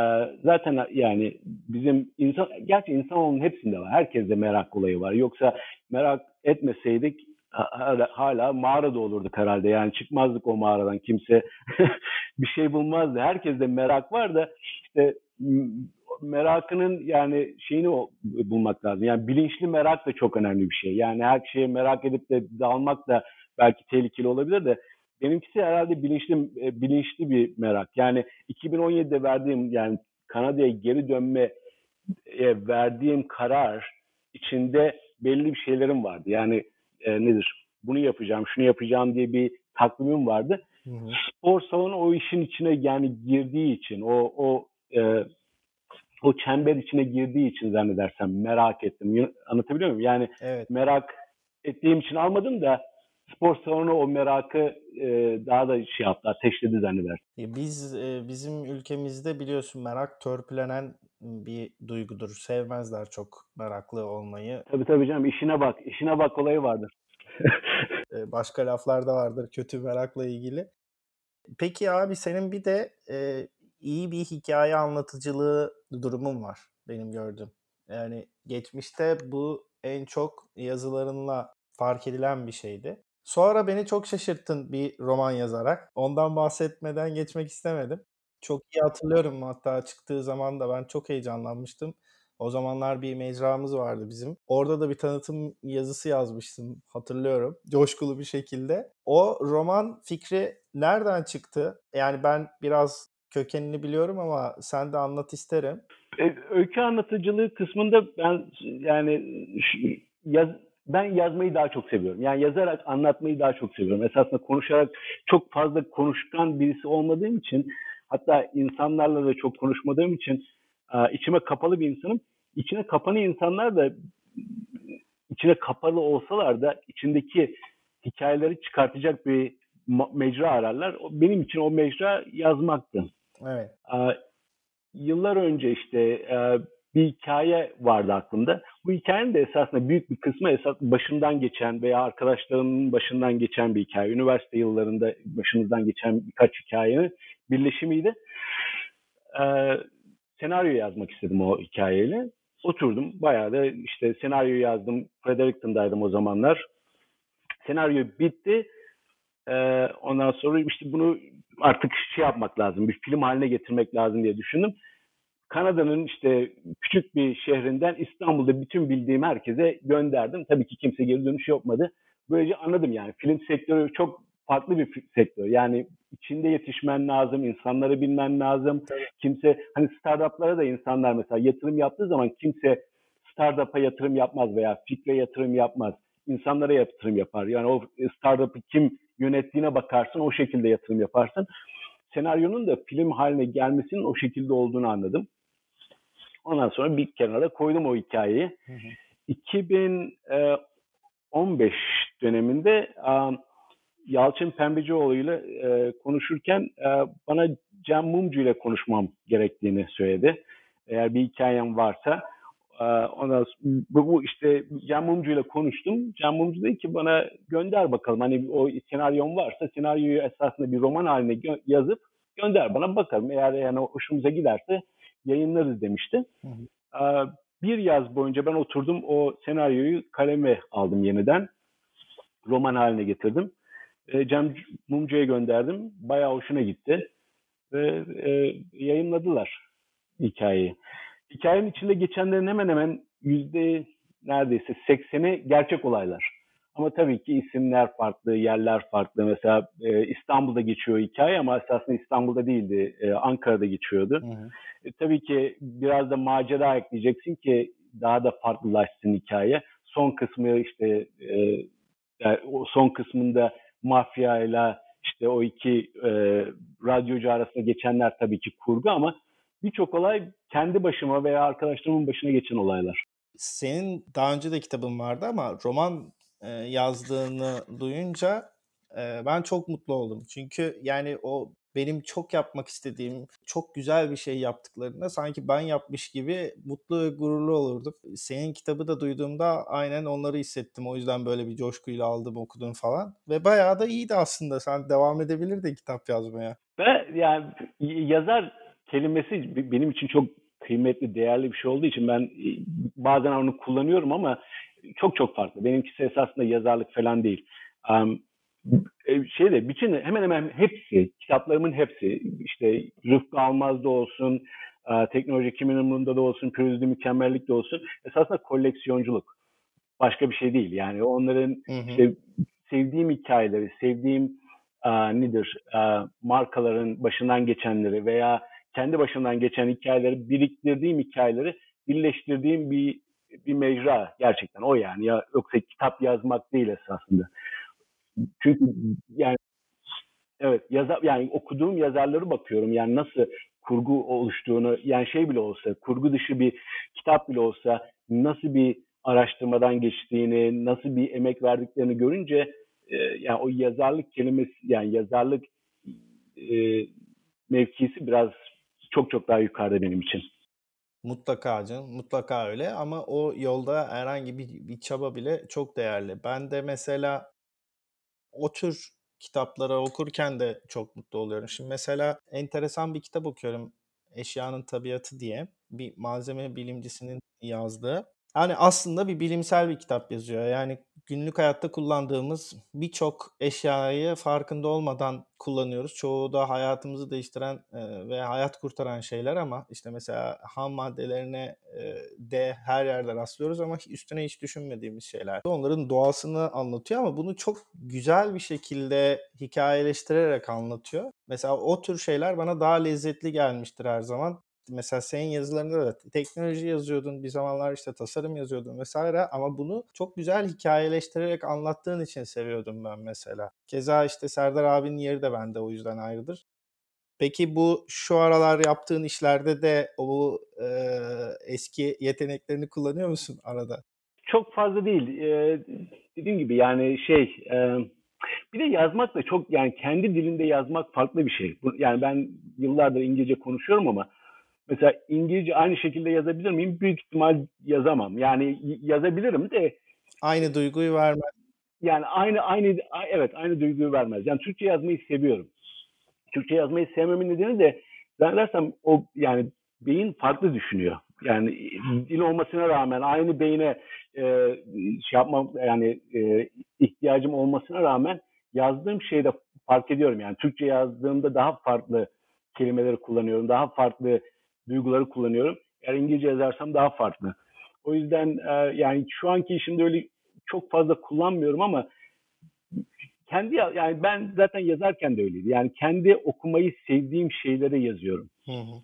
zaten yani bizim insan gerçi insanoğlunun hepsinde var. Herkeste merak olayı var. Yoksa merak etmeseydik hala, hala mağarada olurduk herhalde. Yani çıkmazdık o mağaradan. Kimse bir şey bulmazdı. Herkeste merak var da işte merakının yani şeyini bulmak lazım. Yani bilinçli merak da çok önemli bir şey. Yani her şeye merak edip de dalmak da belki tehlikeli olabilir de benimkisi herhalde bilinçli e, bilinçli bir merak. Yani 2017'de verdiğim yani Kanada'ya geri dönme e, verdiğim karar içinde belli bir şeylerim vardı. Yani e, nedir? Bunu yapacağım, şunu yapacağım diye bir takvimim vardı. Hı hı. Spor salonu o işin içine yani girdiği için, o o e, o çember içine girdiği için zannedersem merak ettim. Anlatabiliyor muyum? Yani evet. merak ettiğim için almadım da spor salonu o merakı e, daha da şey yaptı, ateşledi zanneder. Biz e, bizim ülkemizde biliyorsun merak törpülenen bir duygudur. Sevmezler çok meraklı olmayı. Tabii tabii canım işine bak, işine bak olayı vardır. E, başka laflar da vardır kötü merakla ilgili. Peki abi senin bir de e, iyi bir hikaye anlatıcılığı durumun var benim gördüğüm. Yani geçmişte bu en çok yazılarınla fark edilen bir şeydi. Sonra beni çok şaşırttın bir roman yazarak. Ondan bahsetmeden geçmek istemedim. Çok iyi hatırlıyorum hatta çıktığı zaman da ben çok heyecanlanmıştım. O zamanlar bir mecramız vardı bizim. Orada da bir tanıtım yazısı yazmıştım hatırlıyorum. Coşkulu bir şekilde. O roman fikri nereden çıktı? Yani ben biraz kökenini biliyorum ama sen de anlat isterim. E, öykü anlatıcılığı kısmında ben yani yaz, ben yazmayı daha çok seviyorum. Yani yazarak anlatmayı daha çok seviyorum. Esasında konuşarak çok fazla konuşkan birisi olmadığım için hatta insanlarla da çok konuşmadığım için e, içime kapalı bir insanım. İçine kapanı insanlar da içine kapalı olsalar da içindeki hikayeleri çıkartacak bir mecra ararlar. Benim için o mecra yazmaktı. Evet. E, yıllar önce işte e, bir hikaye vardı aklımda. Bu hikayenin de esasında büyük bir kısmı esas başımdan geçen veya arkadaşlarımın başından geçen bir hikaye. Üniversite yıllarında başımızdan geçen birkaç hikayenin birleşimiydi. Ee, senaryo yazmak istedim o hikayeyle. Oturdum. Bayağı da işte senaryo yazdım. Fredericton'daydım o zamanlar. Senaryo bitti. Ee, ondan sonra işte bunu artık şey yapmak lazım. Bir film haline getirmek lazım diye düşündüm. Kanada'nın işte küçük bir şehrinden İstanbul'da bütün bildiğim herkese gönderdim. Tabii ki kimse geri dönüş yapmadı. Böylece anladım yani film sektörü çok farklı bir sektör. Yani içinde yetişmen lazım, insanları bilmen lazım. Kimse hani startuplara da insanlar mesela yatırım yaptığı zaman kimse startup'a yatırım yapmaz veya fikre yatırım yapmaz. İnsanlara yatırım yapar. Yani o startup'ı kim yönettiğine bakarsın o şekilde yatırım yaparsın. senaryonun da film haline gelmesinin o şekilde olduğunu anladım. Ondan sonra bir kenara koydum o hikayeyi. Hı hı. 2015 döneminde Yalçın Pembecioğlu ile e, konuşurken e, bana Cem Mumcu ile konuşmam gerektiğini söyledi. Eğer bir hikayem varsa e, ona bu, bu işte Cem Mumcu ile konuştum. Cem Mumcu dedi ki bana gönder bakalım. Hani o senaryon varsa senaryoyu esasında bir roman haline yazıp gönder bana bakalım. Eğer yani hoşumuza giderse yayınlarız demişti. Hı hı. Bir yaz boyunca ben oturdum o senaryoyu kaleme aldım yeniden. Roman haline getirdim. E, Cem Mumcu'ya gönderdim. Bayağı hoşuna gitti. Ve e, yayınladılar hikayeyi. Hikayenin içinde geçenlerin hemen hemen yüzde neredeyse sekseni gerçek olaylar. Ama tabii ki isimler farklı, yerler farklı. Mesela e, İstanbul'da geçiyor hikaye ama esasında İstanbul'da değildi. E, Ankara'da geçiyordu. Hı hı. E, tabii ki biraz da macera ekleyeceksin ki daha da farklılaşsın hikaye. Son kısmı işte e, yani o son kısmında mafyayla işte o iki e, radyocu arasında geçenler tabii ki kurgu ama birçok olay kendi başıma veya arkadaşlarımın başına geçen olaylar. Senin daha önce de kitabın vardı ama roman e, yazdığını duyunca e, ben çok mutlu oldum. Çünkü yani o benim çok yapmak istediğim, çok güzel bir şey yaptıklarında sanki ben yapmış gibi mutlu ve gururlu olurdum. Senin kitabı da duyduğumda aynen onları hissettim. O yüzden böyle bir coşkuyla aldım, okudum falan. Ve bayağı da iyiydi aslında. Sen devam edebilirdin kitap yazmaya. Ve yani yazar kelimesi benim için çok kıymetli, değerli bir şey olduğu için ben bazen onu kullanıyorum ama çok çok farklı. Benimkisi esasında yazarlık falan değil. Um, şeyde bütün hemen hemen hepsi, kitaplarımın hepsi işte Rıfkı Almaz'da olsun, e, teknoloji kimin umurunda da olsun, pürüzlü mükemmellik de olsun esasında koleksiyonculuk. Başka bir şey değil. Yani onların hı hı. işte sevdiğim hikayeleri, sevdiğim uh, nedir uh, markaların başından geçenleri veya kendi başından geçen hikayeleri biriktirdiğim hikayeleri birleştirdiğim bir bir mecra gerçekten o yani ya yoksa kitap yazmak değil esasında. Çünkü yani evet yazar yani okuduğum yazarları bakıyorum yani nasıl kurgu oluştuğunu yani şey bile olsa kurgu dışı bir kitap bile olsa nasıl bir araştırmadan geçtiğini nasıl bir emek verdiklerini görünce e, yani o yazarlık kelimesi yani yazarlık e, mevkisi biraz çok çok daha yukarıda benim için. Mutlaka canım, mutlaka öyle ama o yolda herhangi bir, bir çaba bile çok değerli. Ben de mesela o tür kitapları okurken de çok mutlu oluyorum. Şimdi mesela enteresan bir kitap okuyorum. Eşyanın Tabiatı diye bir malzeme bilimcisinin yazdığı. Yani aslında bir bilimsel bir kitap yazıyor. Yani günlük hayatta kullandığımız birçok eşyayı farkında olmadan kullanıyoruz. Çoğu da hayatımızı değiştiren ve hayat kurtaran şeyler ama işte mesela ham maddelerine de her yerde rastlıyoruz ama üstüne hiç düşünmediğimiz şeyler. Onların doğasını anlatıyor ama bunu çok güzel bir şekilde hikayeleştirerek anlatıyor. Mesela o tür şeyler bana daha lezzetli gelmiştir her zaman mesela senin yazılarında da teknoloji yazıyordun, bir zamanlar işte tasarım yazıyordun vesaire ama bunu çok güzel hikayeleştirerek anlattığın için seviyordum ben mesela. Keza işte Serdar abinin yeri de bende o yüzden ayrıdır. Peki bu şu aralar yaptığın işlerde de o e, eski yeteneklerini kullanıyor musun arada? Çok fazla değil. Ee, dediğim gibi yani şey e, bir de yazmak da çok yani kendi dilinde yazmak farklı bir şey. Yani ben yıllardır İngilizce konuşuyorum ama Mesela İngilizce aynı şekilde yazabilir miyim? Büyük ihtimal yazamam. Yani yazabilirim de aynı duyguyu vermez. Yani aynı aynı evet aynı duyguyu vermez. Yani Türkçe yazmayı seviyorum. Türkçe yazmayı sevmemin nedeni de zannedersem o yani beyin farklı düşünüyor. Yani dil olmasına rağmen aynı beyine e, şey yapmam yani e, ihtiyacım olmasına rağmen yazdığım şeyde fark ediyorum. Yani Türkçe yazdığımda daha farklı kelimeleri kullanıyorum. Daha farklı duyguları kullanıyorum. Eğer İngilizce yazarsam daha farklı. O yüzden e, yani şu anki işimde öyle çok fazla kullanmıyorum ama kendi yani ben zaten yazarken de öyleydi. Yani kendi okumayı sevdiğim şeyleri yazıyorum. Hı hı.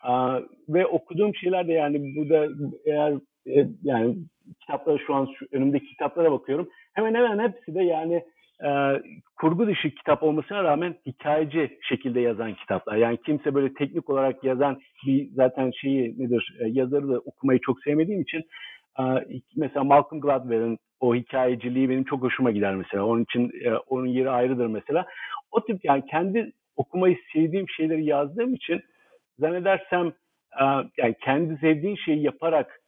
Aa, ve okuduğum şeyler de yani bu da eğer e, yani kitaplara şu an şu, önümdeki kitaplara bakıyorum. Hemen hemen hepsi de yani e, kurgu dışı kitap olmasına rağmen hikayeci şekilde yazan kitaplar. Yani kimse böyle teknik olarak yazan bir zaten şeyi nedir e, yazarı da okumayı çok sevmediğim için e, mesela Malcolm Gladwell'in o hikayeciliği benim çok hoşuma gider mesela. Onun için e, onun yeri ayrıdır mesela. O tip yani kendi okumayı sevdiğim şeyleri yazdığım için zannedersem yani kendi sevdiğin şeyi yaparak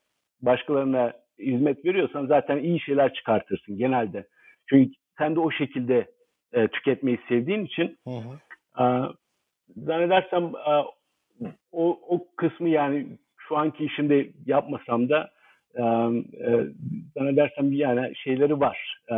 başkalarına hizmet veriyorsan zaten iyi şeyler çıkartırsın genelde. Çünkü sen de o şekilde e, tüketmeyi sevdiğin için hı hı. E, zannedersem e, o, o kısmı yani şu anki işimde yapmasam da e, e, zannedersem yani şeyleri var, e,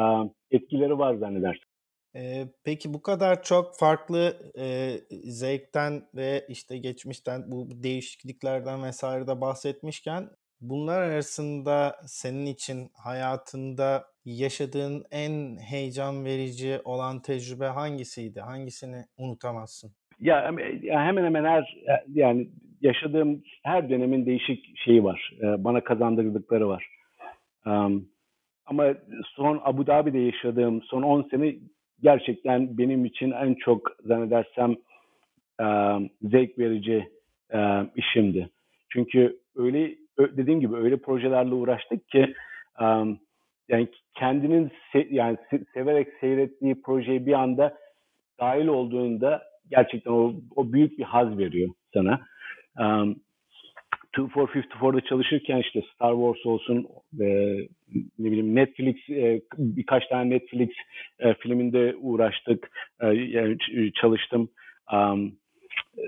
etkileri var zannedersem. Ee, peki bu kadar çok farklı e, zevkten ve işte geçmişten bu değişikliklerden vesaire de bahsetmişken bunlar arasında senin için hayatında yaşadığın en heyecan verici olan tecrübe hangisiydi? Hangisini unutamazsın? Ya hemen hemen her yani yaşadığım her dönemin değişik şeyi var. E, bana kazandırdıkları var. Ama son Abu Dhabi'de yaşadığım son 10 sene gerçekten benim için en çok zannedersem zevk verici işimdi. Çünkü öyle dediğim gibi öyle projelerle uğraştık ki yani kendinin se, yani severek seyrettiği projeye bir anda dahil olduğunda gerçekten o, o büyük bir haz veriyor sana. Um, 2454'da çalışırken işte Star Wars olsun e, ne bileyim Netflix e, birkaç tane Netflix e, filminde uğraştık e, yani çalıştım um, e,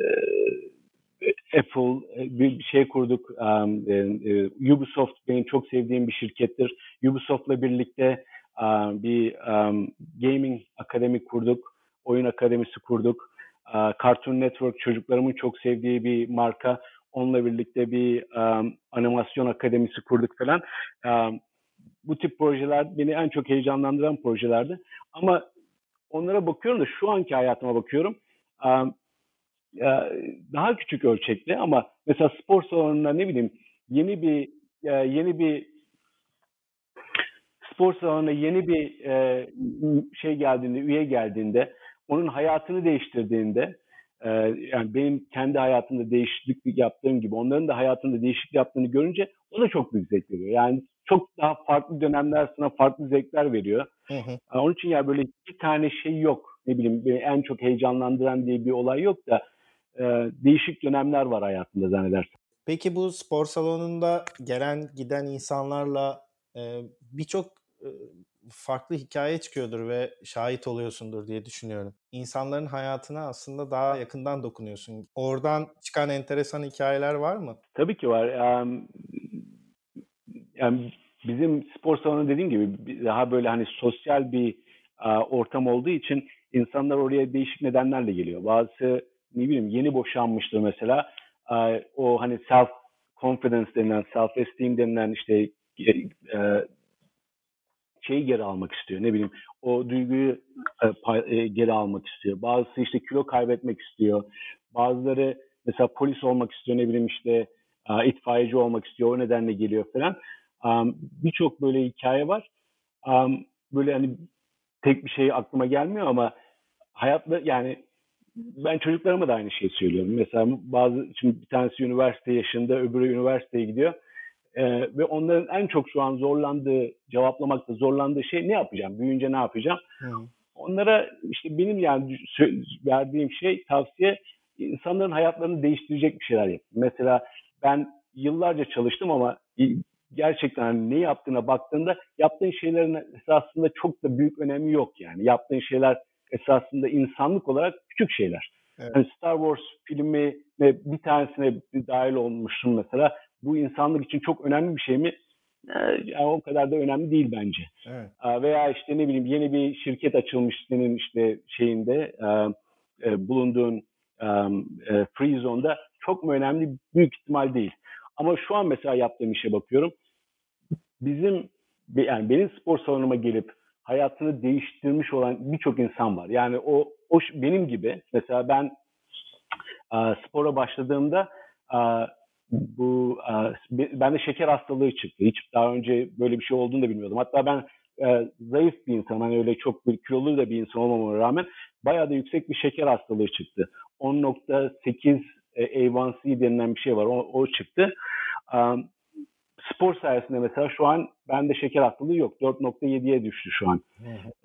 Apple e, bir şey kurduk. Um, e, Ubisoft benim çok sevdiğim bir şirkettir. Ubisoft'la birlikte um, bir um, gaming akademi kurduk. Oyun akademisi kurduk. Uh, Cartoon Network çocuklarımın çok sevdiği bir marka. Onunla birlikte bir um, animasyon akademisi kurduk falan. Um, bu tip projeler beni en çok heyecanlandıran projelerdi. Ama onlara bakıyorum da şu anki hayatıma bakıyorum. Um, daha küçük ölçekli ama mesela spor salonunda ne bileyim yeni bir yeni bir spor salonuna yeni bir şey geldiğinde, üye geldiğinde, onun hayatını değiştirdiğinde, yani benim kendi hayatımda değişiklik yaptığım gibi onların da hayatında değişiklik yaptığını görünce o da çok büyük zevk veriyor. Yani çok daha farklı dönemler sana farklı zevkler veriyor. Hı hı. Onun için ya böyle bir tane şey yok. Ne bileyim en çok heyecanlandıran diye bir olay yok da e, değişik dönemler var hayatında zannedersem. Peki bu spor salonunda gelen giden insanlarla e, birçok e, farklı hikaye çıkıyordur ve şahit oluyorsundur diye düşünüyorum. İnsanların hayatına aslında daha yakından dokunuyorsun. Oradan çıkan enteresan hikayeler var mı? Tabii ki var. Yani, yani bizim spor salonu dediğim gibi daha böyle hani sosyal bir ortam olduğu için insanlar oraya değişik nedenlerle geliyor. Bazısı ne bileyim yeni boşanmıştır mesela. O hani self confidence denilen, self esteem denilen işte e, e, şeyi geri almak istiyor. Ne bileyim o duyguyu e, geri almak istiyor. Bazısı işte kilo kaybetmek istiyor. Bazıları mesela polis olmak istiyor. Ne bileyim işte itfaiyeci olmak istiyor. O nedenle geliyor falan. Birçok böyle hikaye var. Böyle hani tek bir şey aklıma gelmiyor ama hayatla yani ben çocuklarıma da aynı şeyi söylüyorum. Mesela bazı şimdi bir tanesi üniversite yaşında, öbürü üniversiteye gidiyor. Ee, ve onların en çok şu an zorlandığı, cevaplamakta zorlandığı şey ne yapacağım? Büyüyünce ne yapacağım? Hı. Onlara işte benim yani verdiğim şey, tavsiye insanların hayatlarını değiştirecek bir şeyler yap. Mesela ben yıllarca çalıştım ama gerçekten hani ne yaptığına baktığında yaptığın şeylerin esasında çok da büyük önemi yok yani. Yaptığın şeyler esasında insanlık olarak küçük şeyler. Evet. Yani Star Wars filmi ve bir tanesine dahil olmuşsun mesela. Bu insanlık için çok önemli bir şey mi? Ee, yani o kadar da önemli değil bence. Evet. Veya işte ne bileyim yeni bir şirket açılmış senin işte şeyinde e, e, bulunduğun e, free zone'da çok mu önemli? Büyük ihtimal değil. Ama şu an mesela yaptığım işe bakıyorum. Bizim yani benim spor salonuma gelip hayatını değiştirmiş olan birçok insan var. Yani o, o benim gibi mesela ben a, spora başladığımda a, bu a, bende şeker hastalığı çıktı. Hiç daha önce böyle bir şey olduğunu da bilmiyordum. Hatta ben e, zayıf bir insan. Hani öyle çok bir kilolu da bir insan olmamama rağmen bayağı da yüksek bir şeker hastalığı çıktı. 10.8 e, A1C denilen bir şey var. O, o çıktı. Um, spor sayesinde mesela şu an bende şeker hastalığı yok. 4.7'ye düştü şu an.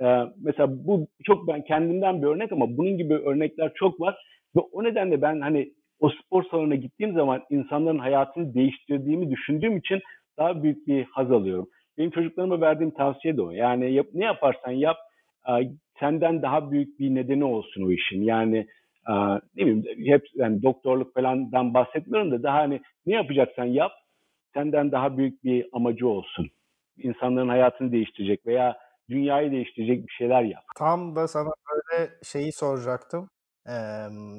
Ee, mesela bu çok ben kendimden bir örnek ama bunun gibi örnekler çok var. Ve o nedenle ben hani o spor salonuna gittiğim zaman insanların hayatını değiştirdiğimi düşündüğüm için daha büyük bir haz alıyorum. Benim çocuklarıma verdiğim tavsiye de o. Yani yap, ne yaparsan yap senden daha büyük bir nedeni olsun o işin. Yani ne bileyim hep yani doktorluk falandan bahsetmiyorum da daha hani ne yapacaksan yap senden daha büyük bir amacı olsun. İnsanların hayatını değiştirecek veya dünyayı değiştirecek bir şeyler yap. Tam da sana böyle şeyi soracaktım. Ee,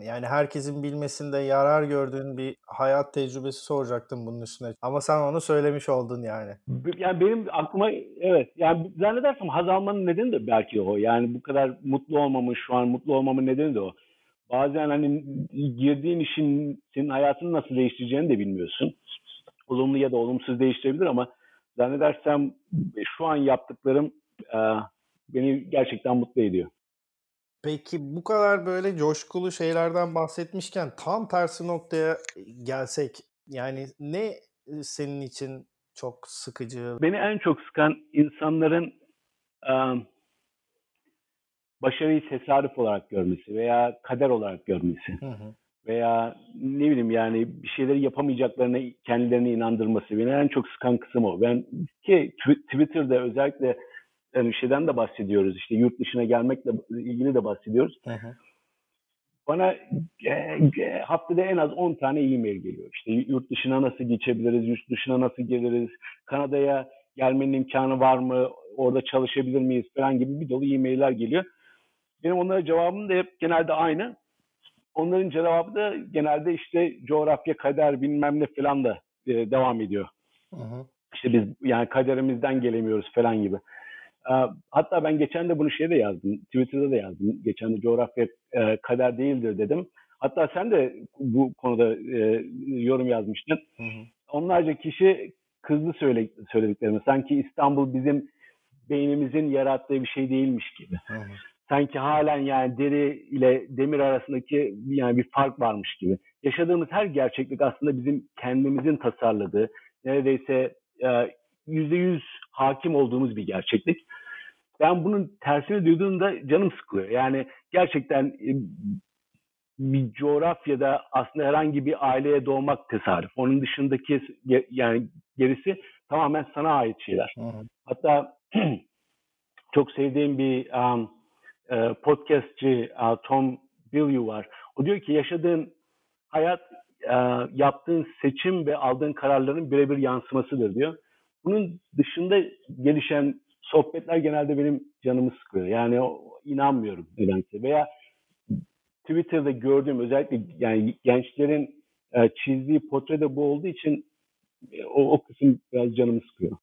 yani herkesin bilmesinde yarar gördüğün bir hayat tecrübesi soracaktım bunun üstüne. Ama sen onu söylemiş oldun yani. Yani benim aklıma evet yani zannedersem haz almanın nedeni de belki o. Yani bu kadar mutlu olmamın şu an mutlu olmamın nedeni de o. Bazen hani girdiğin işin senin hayatını nasıl değiştireceğini de bilmiyorsun olumlu ya da olumsuz değiştirebilir ama zannedersem şu an yaptıklarım e, beni gerçekten mutlu ediyor. Peki bu kadar böyle coşkulu şeylerden bahsetmişken tam tersi noktaya gelsek yani ne senin için çok sıkıcı? Beni en çok sıkan insanların e, başarıyı tesadüf olarak görmesi veya kader olarak görmesi. Hı hı veya ne bileyim yani bir şeyleri yapamayacaklarına kendilerini inandırması beni en çok sıkan kısım o. Ben ki Twitter'da özellikle yani şeyden de bahsediyoruz işte yurt dışına gelmekle ilgili de bahsediyoruz. Hı hı. Bana e, e, haftada en az 10 tane e-mail geliyor. İşte yurt dışına nasıl geçebiliriz, yurt dışına nasıl geliriz, Kanada'ya gelmenin imkanı var mı, orada çalışabilir miyiz falan gibi bir dolu e-mailler geliyor. Benim onlara cevabım da hep genelde aynı onların cevabı da genelde işte coğrafya, kader bilmem ne falan da e, devam ediyor. Hı hı. İşte biz yani kaderimizden gelemiyoruz falan gibi. E, hatta ben geçen de bunu şeyde yazdım. Twitter'da da yazdım. Geçen de coğrafya e, kader değildir dedim. Hatta sen de bu konuda e, yorum yazmıştın. Hı hı. Onlarca kişi kızdı söyle, söylediklerimi. Sanki İstanbul bizim beynimizin yarattığı bir şey değilmiş gibi. Hı hı sanki halen yani deri ile demir arasındaki yani bir fark varmış gibi. Yaşadığımız her gerçeklik aslında bizim kendimizin tasarladığı, neredeyse e, yüzde yüz hakim olduğumuz bir gerçeklik. Ben bunun tersini duyduğumda canım sıkılıyor. Yani gerçekten e, bir coğrafyada aslında herhangi bir aileye doğmak tesadüf. Onun dışındaki yani gerisi tamamen sana ait şeyler. Hı hı. Hatta çok sevdiğim bir um, e, podcastçi e, Tom Bilyeu var. O diyor ki yaşadığın hayat e, yaptığın seçim ve aldığın kararların birebir yansımasıdır diyor. Bunun dışında gelişen sohbetler genelde benim canımı sıkıyor. Yani inanmıyorum nedense. Veya Twitter'da gördüğüm özellikle yani gençlerin e, çizdiği portrede bu olduğu için o, o kısım biraz canımı sıkıyor.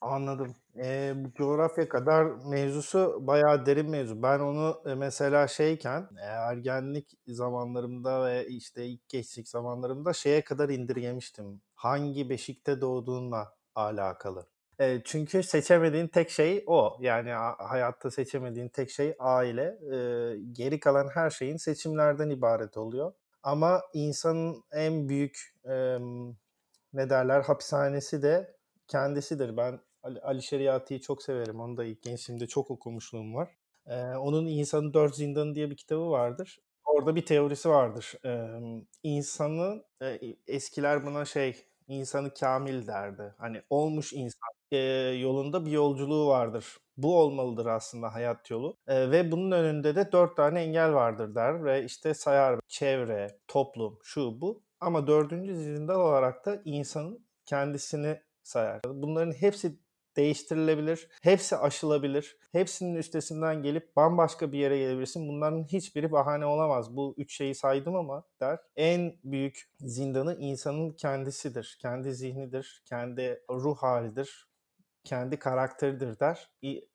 Anladım. Eee, bu coğrafya kadar mevzusu bayağı derin mevzu. Ben onu, eee, mesela şeyken, eee, ergenlik zamanlarımda ve, işte, ilk gençlik zamanlarımda şeye kadar indirgemiştim. Hangi beşikte doğduğunla alakalı. Eee, çünkü seçemediğin tek şey o. Yani hayatta seçemediğin tek şey aile. Eee, geri kalan her şeyin seçimlerden ibaret oluyor. Ama insanın en büyük, emm, ne derler, hapishanesi de kendisidir. Ben Ali, Ali Şeriati'yi çok severim. Onu da ilk gençliğimde çok okumuşluğum var. Ee, onun İnsanın Dört Zindanı diye bir kitabı vardır. Orada bir teorisi vardır. Ee, insanı, e, eskiler buna şey, insanı kamil derdi. Hani olmuş insan e, yolunda bir yolculuğu vardır. Bu olmalıdır aslında hayat yolu. E, ve bunun önünde de dört tane engel vardır der ve işte sayar çevre, toplum, şu bu. Ama dördüncü zindan olarak da insanın kendisini sayar. Bunların hepsi değiştirilebilir. Hepsi aşılabilir. Hepsinin üstesinden gelip bambaşka bir yere gelebilirsin. Bunların hiçbiri bahane olamaz. Bu üç şeyi saydım ama der. En büyük zindanı insanın kendisidir. Kendi zihnidir. Kendi ruh halidir. Kendi karakteridir der.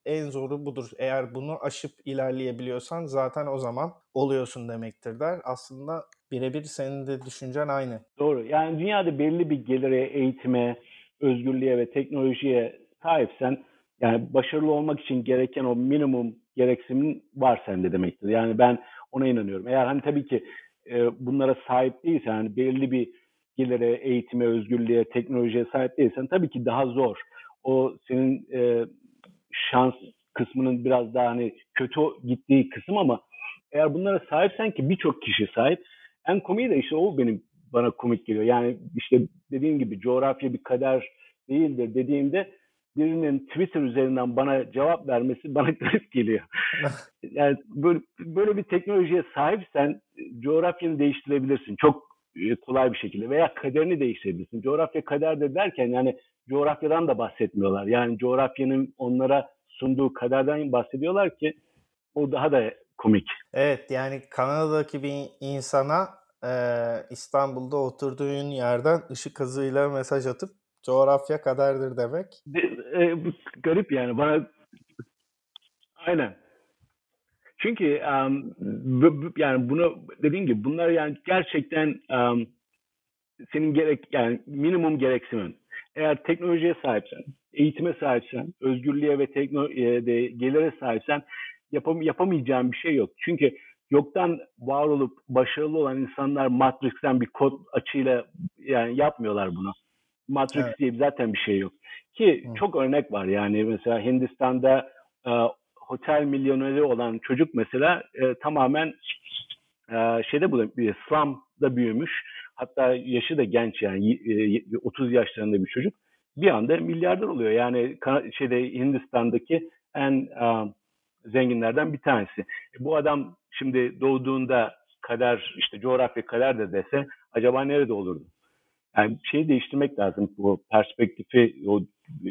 En zoru budur. Eğer bunu aşıp ilerleyebiliyorsan zaten o zaman oluyorsun demektir der. Aslında birebir senin de düşüncen aynı. Doğru. Yani dünyada belli bir gelire, eğitime, özgürlüğe ve teknolojiye sahipsen Yani başarılı olmak için gereken o minimum gereksimin var sende demektir. Yani ben ona inanıyorum. Eğer hani tabii ki e, bunlara sahip değilsen, hani belirli bir gelire, eğitime, özgürlüğe, teknolojiye sahip değilsen tabii ki daha zor. O senin e, şans kısmının biraz daha hani kötü gittiği kısım ama eğer bunlara sahipsen ki birçok kişi sahip. En komiği de işte o benim bana komik geliyor. Yani işte dediğim gibi coğrafya bir kader değildir dediğimde birinin Twitter üzerinden bana cevap vermesi bana garip geliyor. yani böyle, böyle bir teknolojiye sahipsen coğrafyanı değiştirebilirsin. Çok e, kolay bir şekilde veya kaderini değiştirebilirsin. Coğrafya kaderdir derken yani coğrafyadan da bahsetmiyorlar. Yani coğrafyanın onlara sunduğu kaderden bahsediyorlar ki o daha da komik. Evet yani Kanada'daki bir insana e, İstanbul'da oturduğun yerden ışık hızıyla mesaj atıp coğrafya kaderdir demek. De, e, garip yani bana aynen. Çünkü um, yani bunu dediğim gibi bunlar yani gerçekten um, senin gerek yani minimum gereksimin. Eğer teknolojiye sahipsen, eğitime sahipsen, özgürlüğe ve teknolojiye de gelire sahipsen yapam yapamayacağın bir şey yok. Çünkü yoktan var olup başarılı olan insanlar Matrix'ten bir kod açıyla yani yapmıyorlar bunu. Matrix evet. diye zaten bir şey yok. Ki Hı. çok örnek var yani mesela Hindistan'da e, otel milyoneri olan çocuk mesela e, tamamen e, şeyde bu slum'da büyümüş. Hatta yaşı da genç yani e, 30 yaşlarında bir çocuk. Bir anda milyarder oluyor. Yani şeyde Hindistan'daki en e, zenginlerden bir tanesi. E, bu adam şimdi doğduğunda kader işte coğrafya kader de dese acaba nerede olurdu? Yani şeyi değiştirmek lazım. Bu perspektifi, o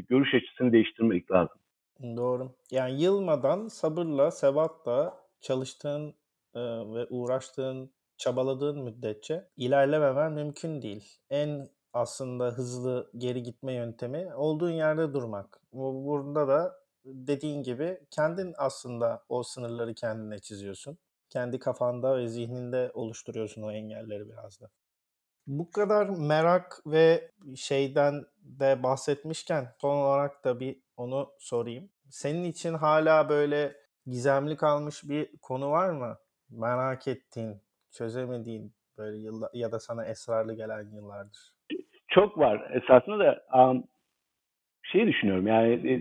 görüş açısını değiştirmek lazım. Doğru. Yani yılmadan sabırla, sebatla çalıştığın e, ve uğraştığın, çabaladığın müddetçe ilerlememen mümkün değil. En aslında hızlı geri gitme yöntemi olduğun yerde durmak. Burada da dediğin gibi kendin aslında o sınırları kendine çiziyorsun. Kendi kafanda ve zihninde oluşturuyorsun o engelleri biraz da. Bu kadar merak ve şeyden de bahsetmişken son olarak da bir onu sorayım. Senin için hala böyle gizemli kalmış bir konu var mı? Merak ettiğin, çözemediğin böyle yıllar ya da sana esrarlı gelen yıllardır. Çok var. Esasında da um, şey düşünüyorum yani e,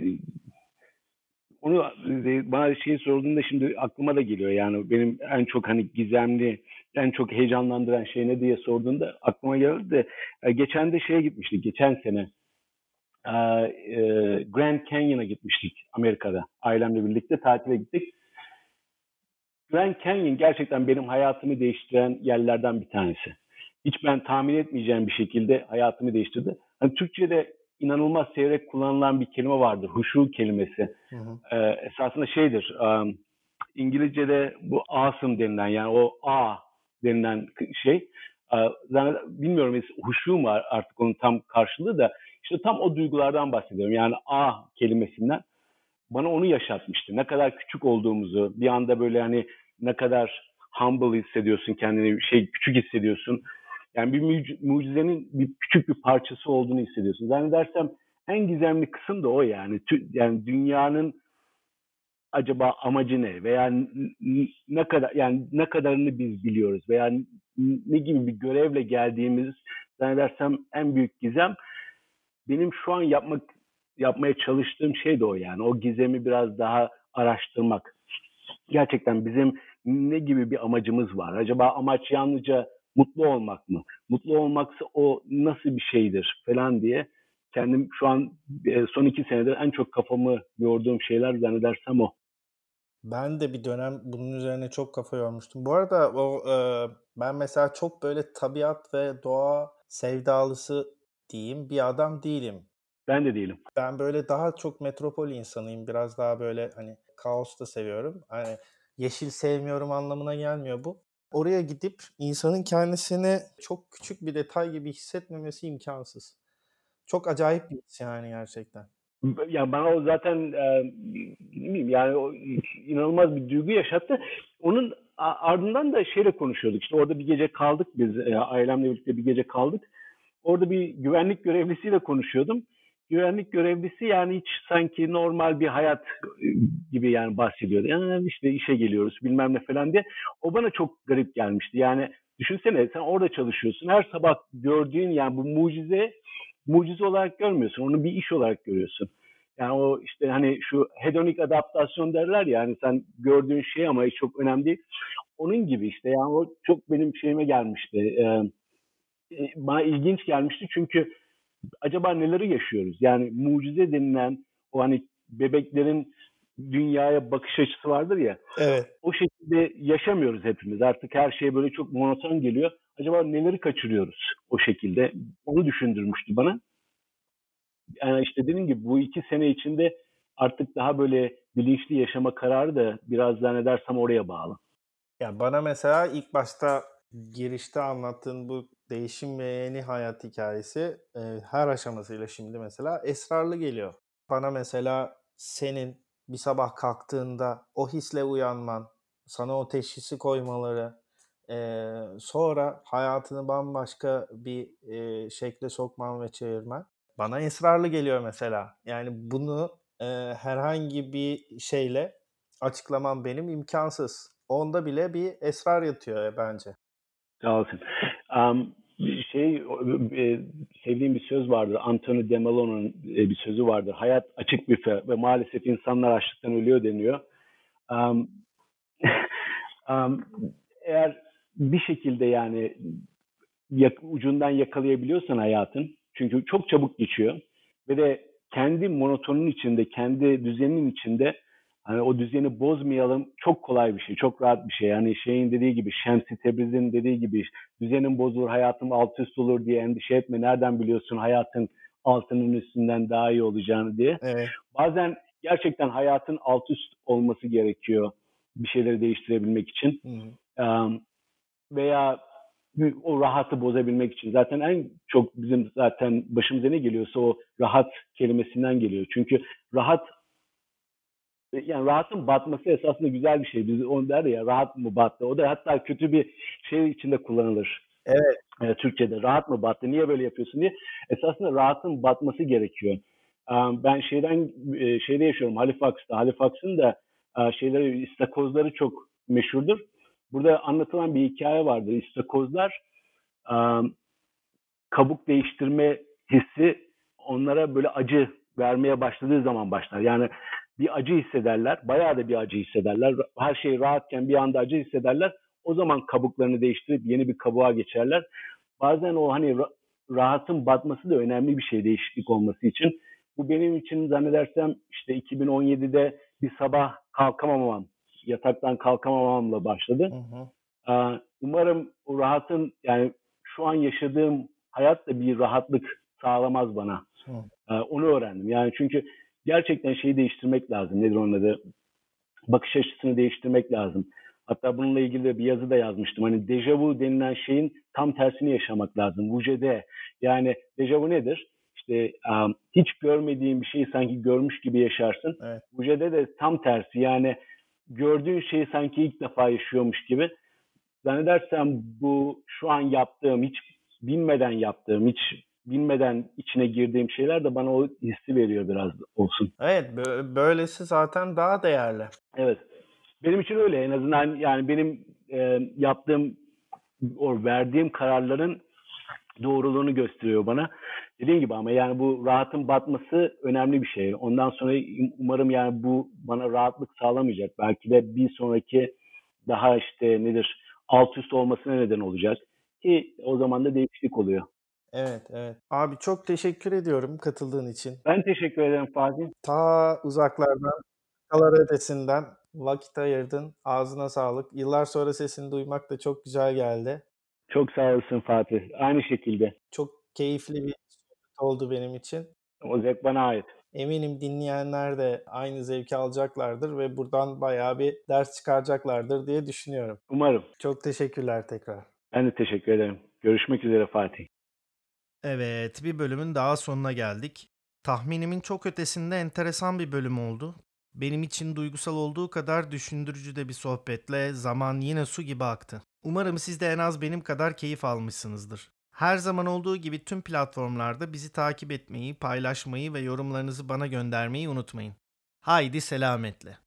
onu e, bana şey sorduğunda şimdi aklıma da geliyor yani benim en çok hani gizemli en çok heyecanlandıran şey ne diye sorduğunda aklıma geldi de e, geçen de şeye gitmiştik geçen sene e, Grand Canyon'a gitmiştik Amerika'da ailemle birlikte tatile gittik. Grand Canyon gerçekten benim hayatımı değiştiren yerlerden bir tanesi. Hiç ben tahmin etmeyeceğim bir şekilde hayatımı değiştirdi. Hani Türkçe'de inanılmaz seyrek kullanılan bir kelime vardır. Huşu kelimesi. Hı hı. Ee, esasında şeydir. Um, İngilizce'de bu awesome denilen yani o a denilen şey. Bilmiyorum huşu mu artık onun tam karşılığı da işte tam o duygulardan bahsediyorum. Yani a kelimesinden bana onu yaşatmıştı. Ne kadar küçük olduğumuzu, bir anda böyle hani ne kadar humble hissediyorsun kendini, şey küçük hissediyorsun. Yani bir mucizenin bir küçük bir parçası olduğunu hissediyorsun. Zannedersem en gizemli kısım da o yani. Yani dünyanın acaba amacı ne veya ne kadar yani ne kadarını biz biliyoruz veya ne gibi bir görevle geldiğimiz zannedersem en büyük gizem benim şu an yapmak yapmaya çalıştığım şey de o yani. O gizemi biraz daha araştırmak. Gerçekten bizim ne gibi bir amacımız var? Acaba amaç yalnızca mutlu olmak mı? Mutlu olmaksa o nasıl bir şeydir falan diye kendim şu an e, son iki senedir en çok kafamı yorduğum şeyler zannedersem o. Ben de bir dönem bunun üzerine çok kafa yormuştum. Bu arada o e, ben mesela çok böyle tabiat ve doğa sevdalısı diyeyim bir adam değilim. Ben de değilim. Ben böyle daha çok metropol insanıyım. Biraz daha böyle hani kaos da seviyorum. Hani yeşil sevmiyorum anlamına gelmiyor bu. Oraya gidip insanın kendisini çok küçük bir detay gibi hissetmemesi imkansız. Çok acayip bir his yani gerçekten. Ya bana o zaten e, yani o inanılmaz bir duygu yaşattı. Onun ardından da şeyle konuşuyorduk. İşte orada bir gece kaldık biz e, ailemle birlikte bir gece kaldık. Orada bir güvenlik görevlisiyle konuşuyordum. güvenlik görevlisi yani hiç sanki normal bir hayat gibi yani bahsediyor. Yani işte işe geliyoruz bilmem ne falan diye. O bana çok garip gelmişti. Yani düşünsene sen orada çalışıyorsun. Her sabah gördüğün yani bu mucize mucize olarak görmüyorsun. Onu bir iş olarak görüyorsun. Yani o işte hani şu hedonik adaptasyon derler ya hani sen gördüğün şey ama çok önemli değil. Onun gibi işte yani o çok benim şeyime gelmişti. Ee, bana ilginç gelmişti çünkü acaba neleri yaşıyoruz? Yani mucize denilen o hani bebeklerin dünyaya bakış açısı vardır ya. Evet. O şekilde yaşamıyoruz hepimiz. Artık her şey böyle çok monoton geliyor. Acaba neleri kaçırıyoruz o şekilde? Onu düşündürmüştü bana. Yani işte dediğim gibi bu iki sene içinde artık daha böyle bilinçli yaşama kararı da biraz zannedersem oraya bağlı. Ya bana mesela ilk başta girişte anlattığın bu değişim ve yeni hayat hikayesi e, her aşamasıyla şimdi mesela esrarlı geliyor. Bana mesela senin bir sabah kalktığında o hisle uyanman, sana o teşhisi koymaları, e, sonra hayatını bambaşka bir e, şekle sokman ve çevirmen bana esrarlı geliyor mesela. Yani bunu e, herhangi bir şeyle açıklamam benim imkansız. Onda bile bir esrar yatıyor bence. Olsun. Um, şey e, sevdiğim bir söz vardır. Anthony de Melo'nun e, bir sözü vardır. Hayat açık büfe ve maalesef insanlar açlıktan ölüyor deniyor. Um, um, eğer bir şekilde yani yak, ucundan yakalayabiliyorsan hayatın çünkü çok çabuk geçiyor ve de kendi monotonun içinde, kendi düzeninin içinde hani o düzeni bozmayalım çok kolay bir şey, çok rahat bir şey. Yani şeyin dediği gibi, Şemsi Tebriz'in dediği gibi düzenin bozulur, hayatım alt üst olur diye endişe etme. Nereden biliyorsun hayatın altının üstünden daha iyi olacağını diye. Evet. Bazen gerçekten hayatın alt üst olması gerekiyor bir şeyleri değiştirebilmek için. Hı hı. Um, veya o rahatı bozabilmek için. Zaten en çok bizim zaten başımıza ne geliyorsa o rahat kelimesinden geliyor. Çünkü rahat yani rahatın batması esasında güzel bir şey. Biz onu der ya rahat mı battı? O da hatta kötü bir şey içinde kullanılır. Evet. E, Türkçe'de rahat mı battı? Niye böyle yapıyorsun diye. Esasında rahatın batması gerekiyor. Ben şeyden e, şeyde yaşıyorum Halifax'ta. Halifax'ın da e, şeyleri istakozları çok meşhurdur. Burada anlatılan bir hikaye vardır. İstakozlar kabuk değiştirme hissi onlara böyle acı vermeye başladığı zaman başlar. Yani bir acı hissederler. Bayağı da bir acı hissederler. Her şey rahatken bir anda acı hissederler. O zaman kabuklarını değiştirip yeni bir kabuğa geçerler. Bazen o hani rahatın batması da önemli bir şey değişiklik olması için. Bu benim için zannedersem işte 2017'de bir sabah kalkamamam, yataktan kalkamamamla başladı. Hı hı. Umarım o rahatın yani şu an yaşadığım hayat da bir rahatlık sağlamaz bana. Hı. Onu öğrendim. Yani çünkü gerçekten şeyi değiştirmek lazım. Nedir onun adı? Bakış açısını değiştirmek lazım. Hatta bununla ilgili de bir yazı da yazmıştım. Hani dejavu denilen şeyin tam tersini yaşamak lazım. Vucede. Yani dejavu nedir? İşte um, hiç görmediğin bir şeyi sanki görmüş gibi yaşarsın. Evet. Vucede de tam tersi. Yani gördüğün şeyi sanki ilk defa yaşıyormuş gibi. Zannedersem bu şu an yaptığım, hiç bilmeden yaptığım, hiç bilmeden içine girdiğim şeyler de bana o hissi veriyor biraz olsun. Evet, böylesi zaten daha değerli. Evet. Benim için öyle en azından yani benim e, yaptığım o verdiğim kararların doğruluğunu gösteriyor bana. Dediğim gibi ama yani bu rahatın batması önemli bir şey. Ondan sonra umarım yani bu bana rahatlık sağlamayacak. Belki de bir sonraki daha işte nedir alt üst olmasına neden olacak. Ki o zaman da değişiklik oluyor. Evet, evet. Abi çok teşekkür ediyorum katıldığın için. Ben teşekkür ederim Fatih. Ta uzaklardan, kalar ötesinden vakit ayırdın. Ağzına sağlık. Yıllar sonra sesini duymak da çok güzel geldi. Çok sağ olasın Fatih. Aynı şekilde. Çok keyifli bir oldu benim için. O zevk bana ait. Eminim dinleyenler de aynı zevki alacaklardır ve buradan bayağı bir ders çıkaracaklardır diye düşünüyorum. Umarım. Çok teşekkürler tekrar. Ben de teşekkür ederim. Görüşmek üzere Fatih. Evet, bir bölümün daha sonuna geldik. Tahminimin çok ötesinde enteresan bir bölüm oldu. Benim için duygusal olduğu kadar düşündürücü de bir sohbetle zaman yine su gibi aktı. Umarım siz de en az benim kadar keyif almışsınızdır. Her zaman olduğu gibi tüm platformlarda bizi takip etmeyi, paylaşmayı ve yorumlarınızı bana göndermeyi unutmayın. Haydi selametle.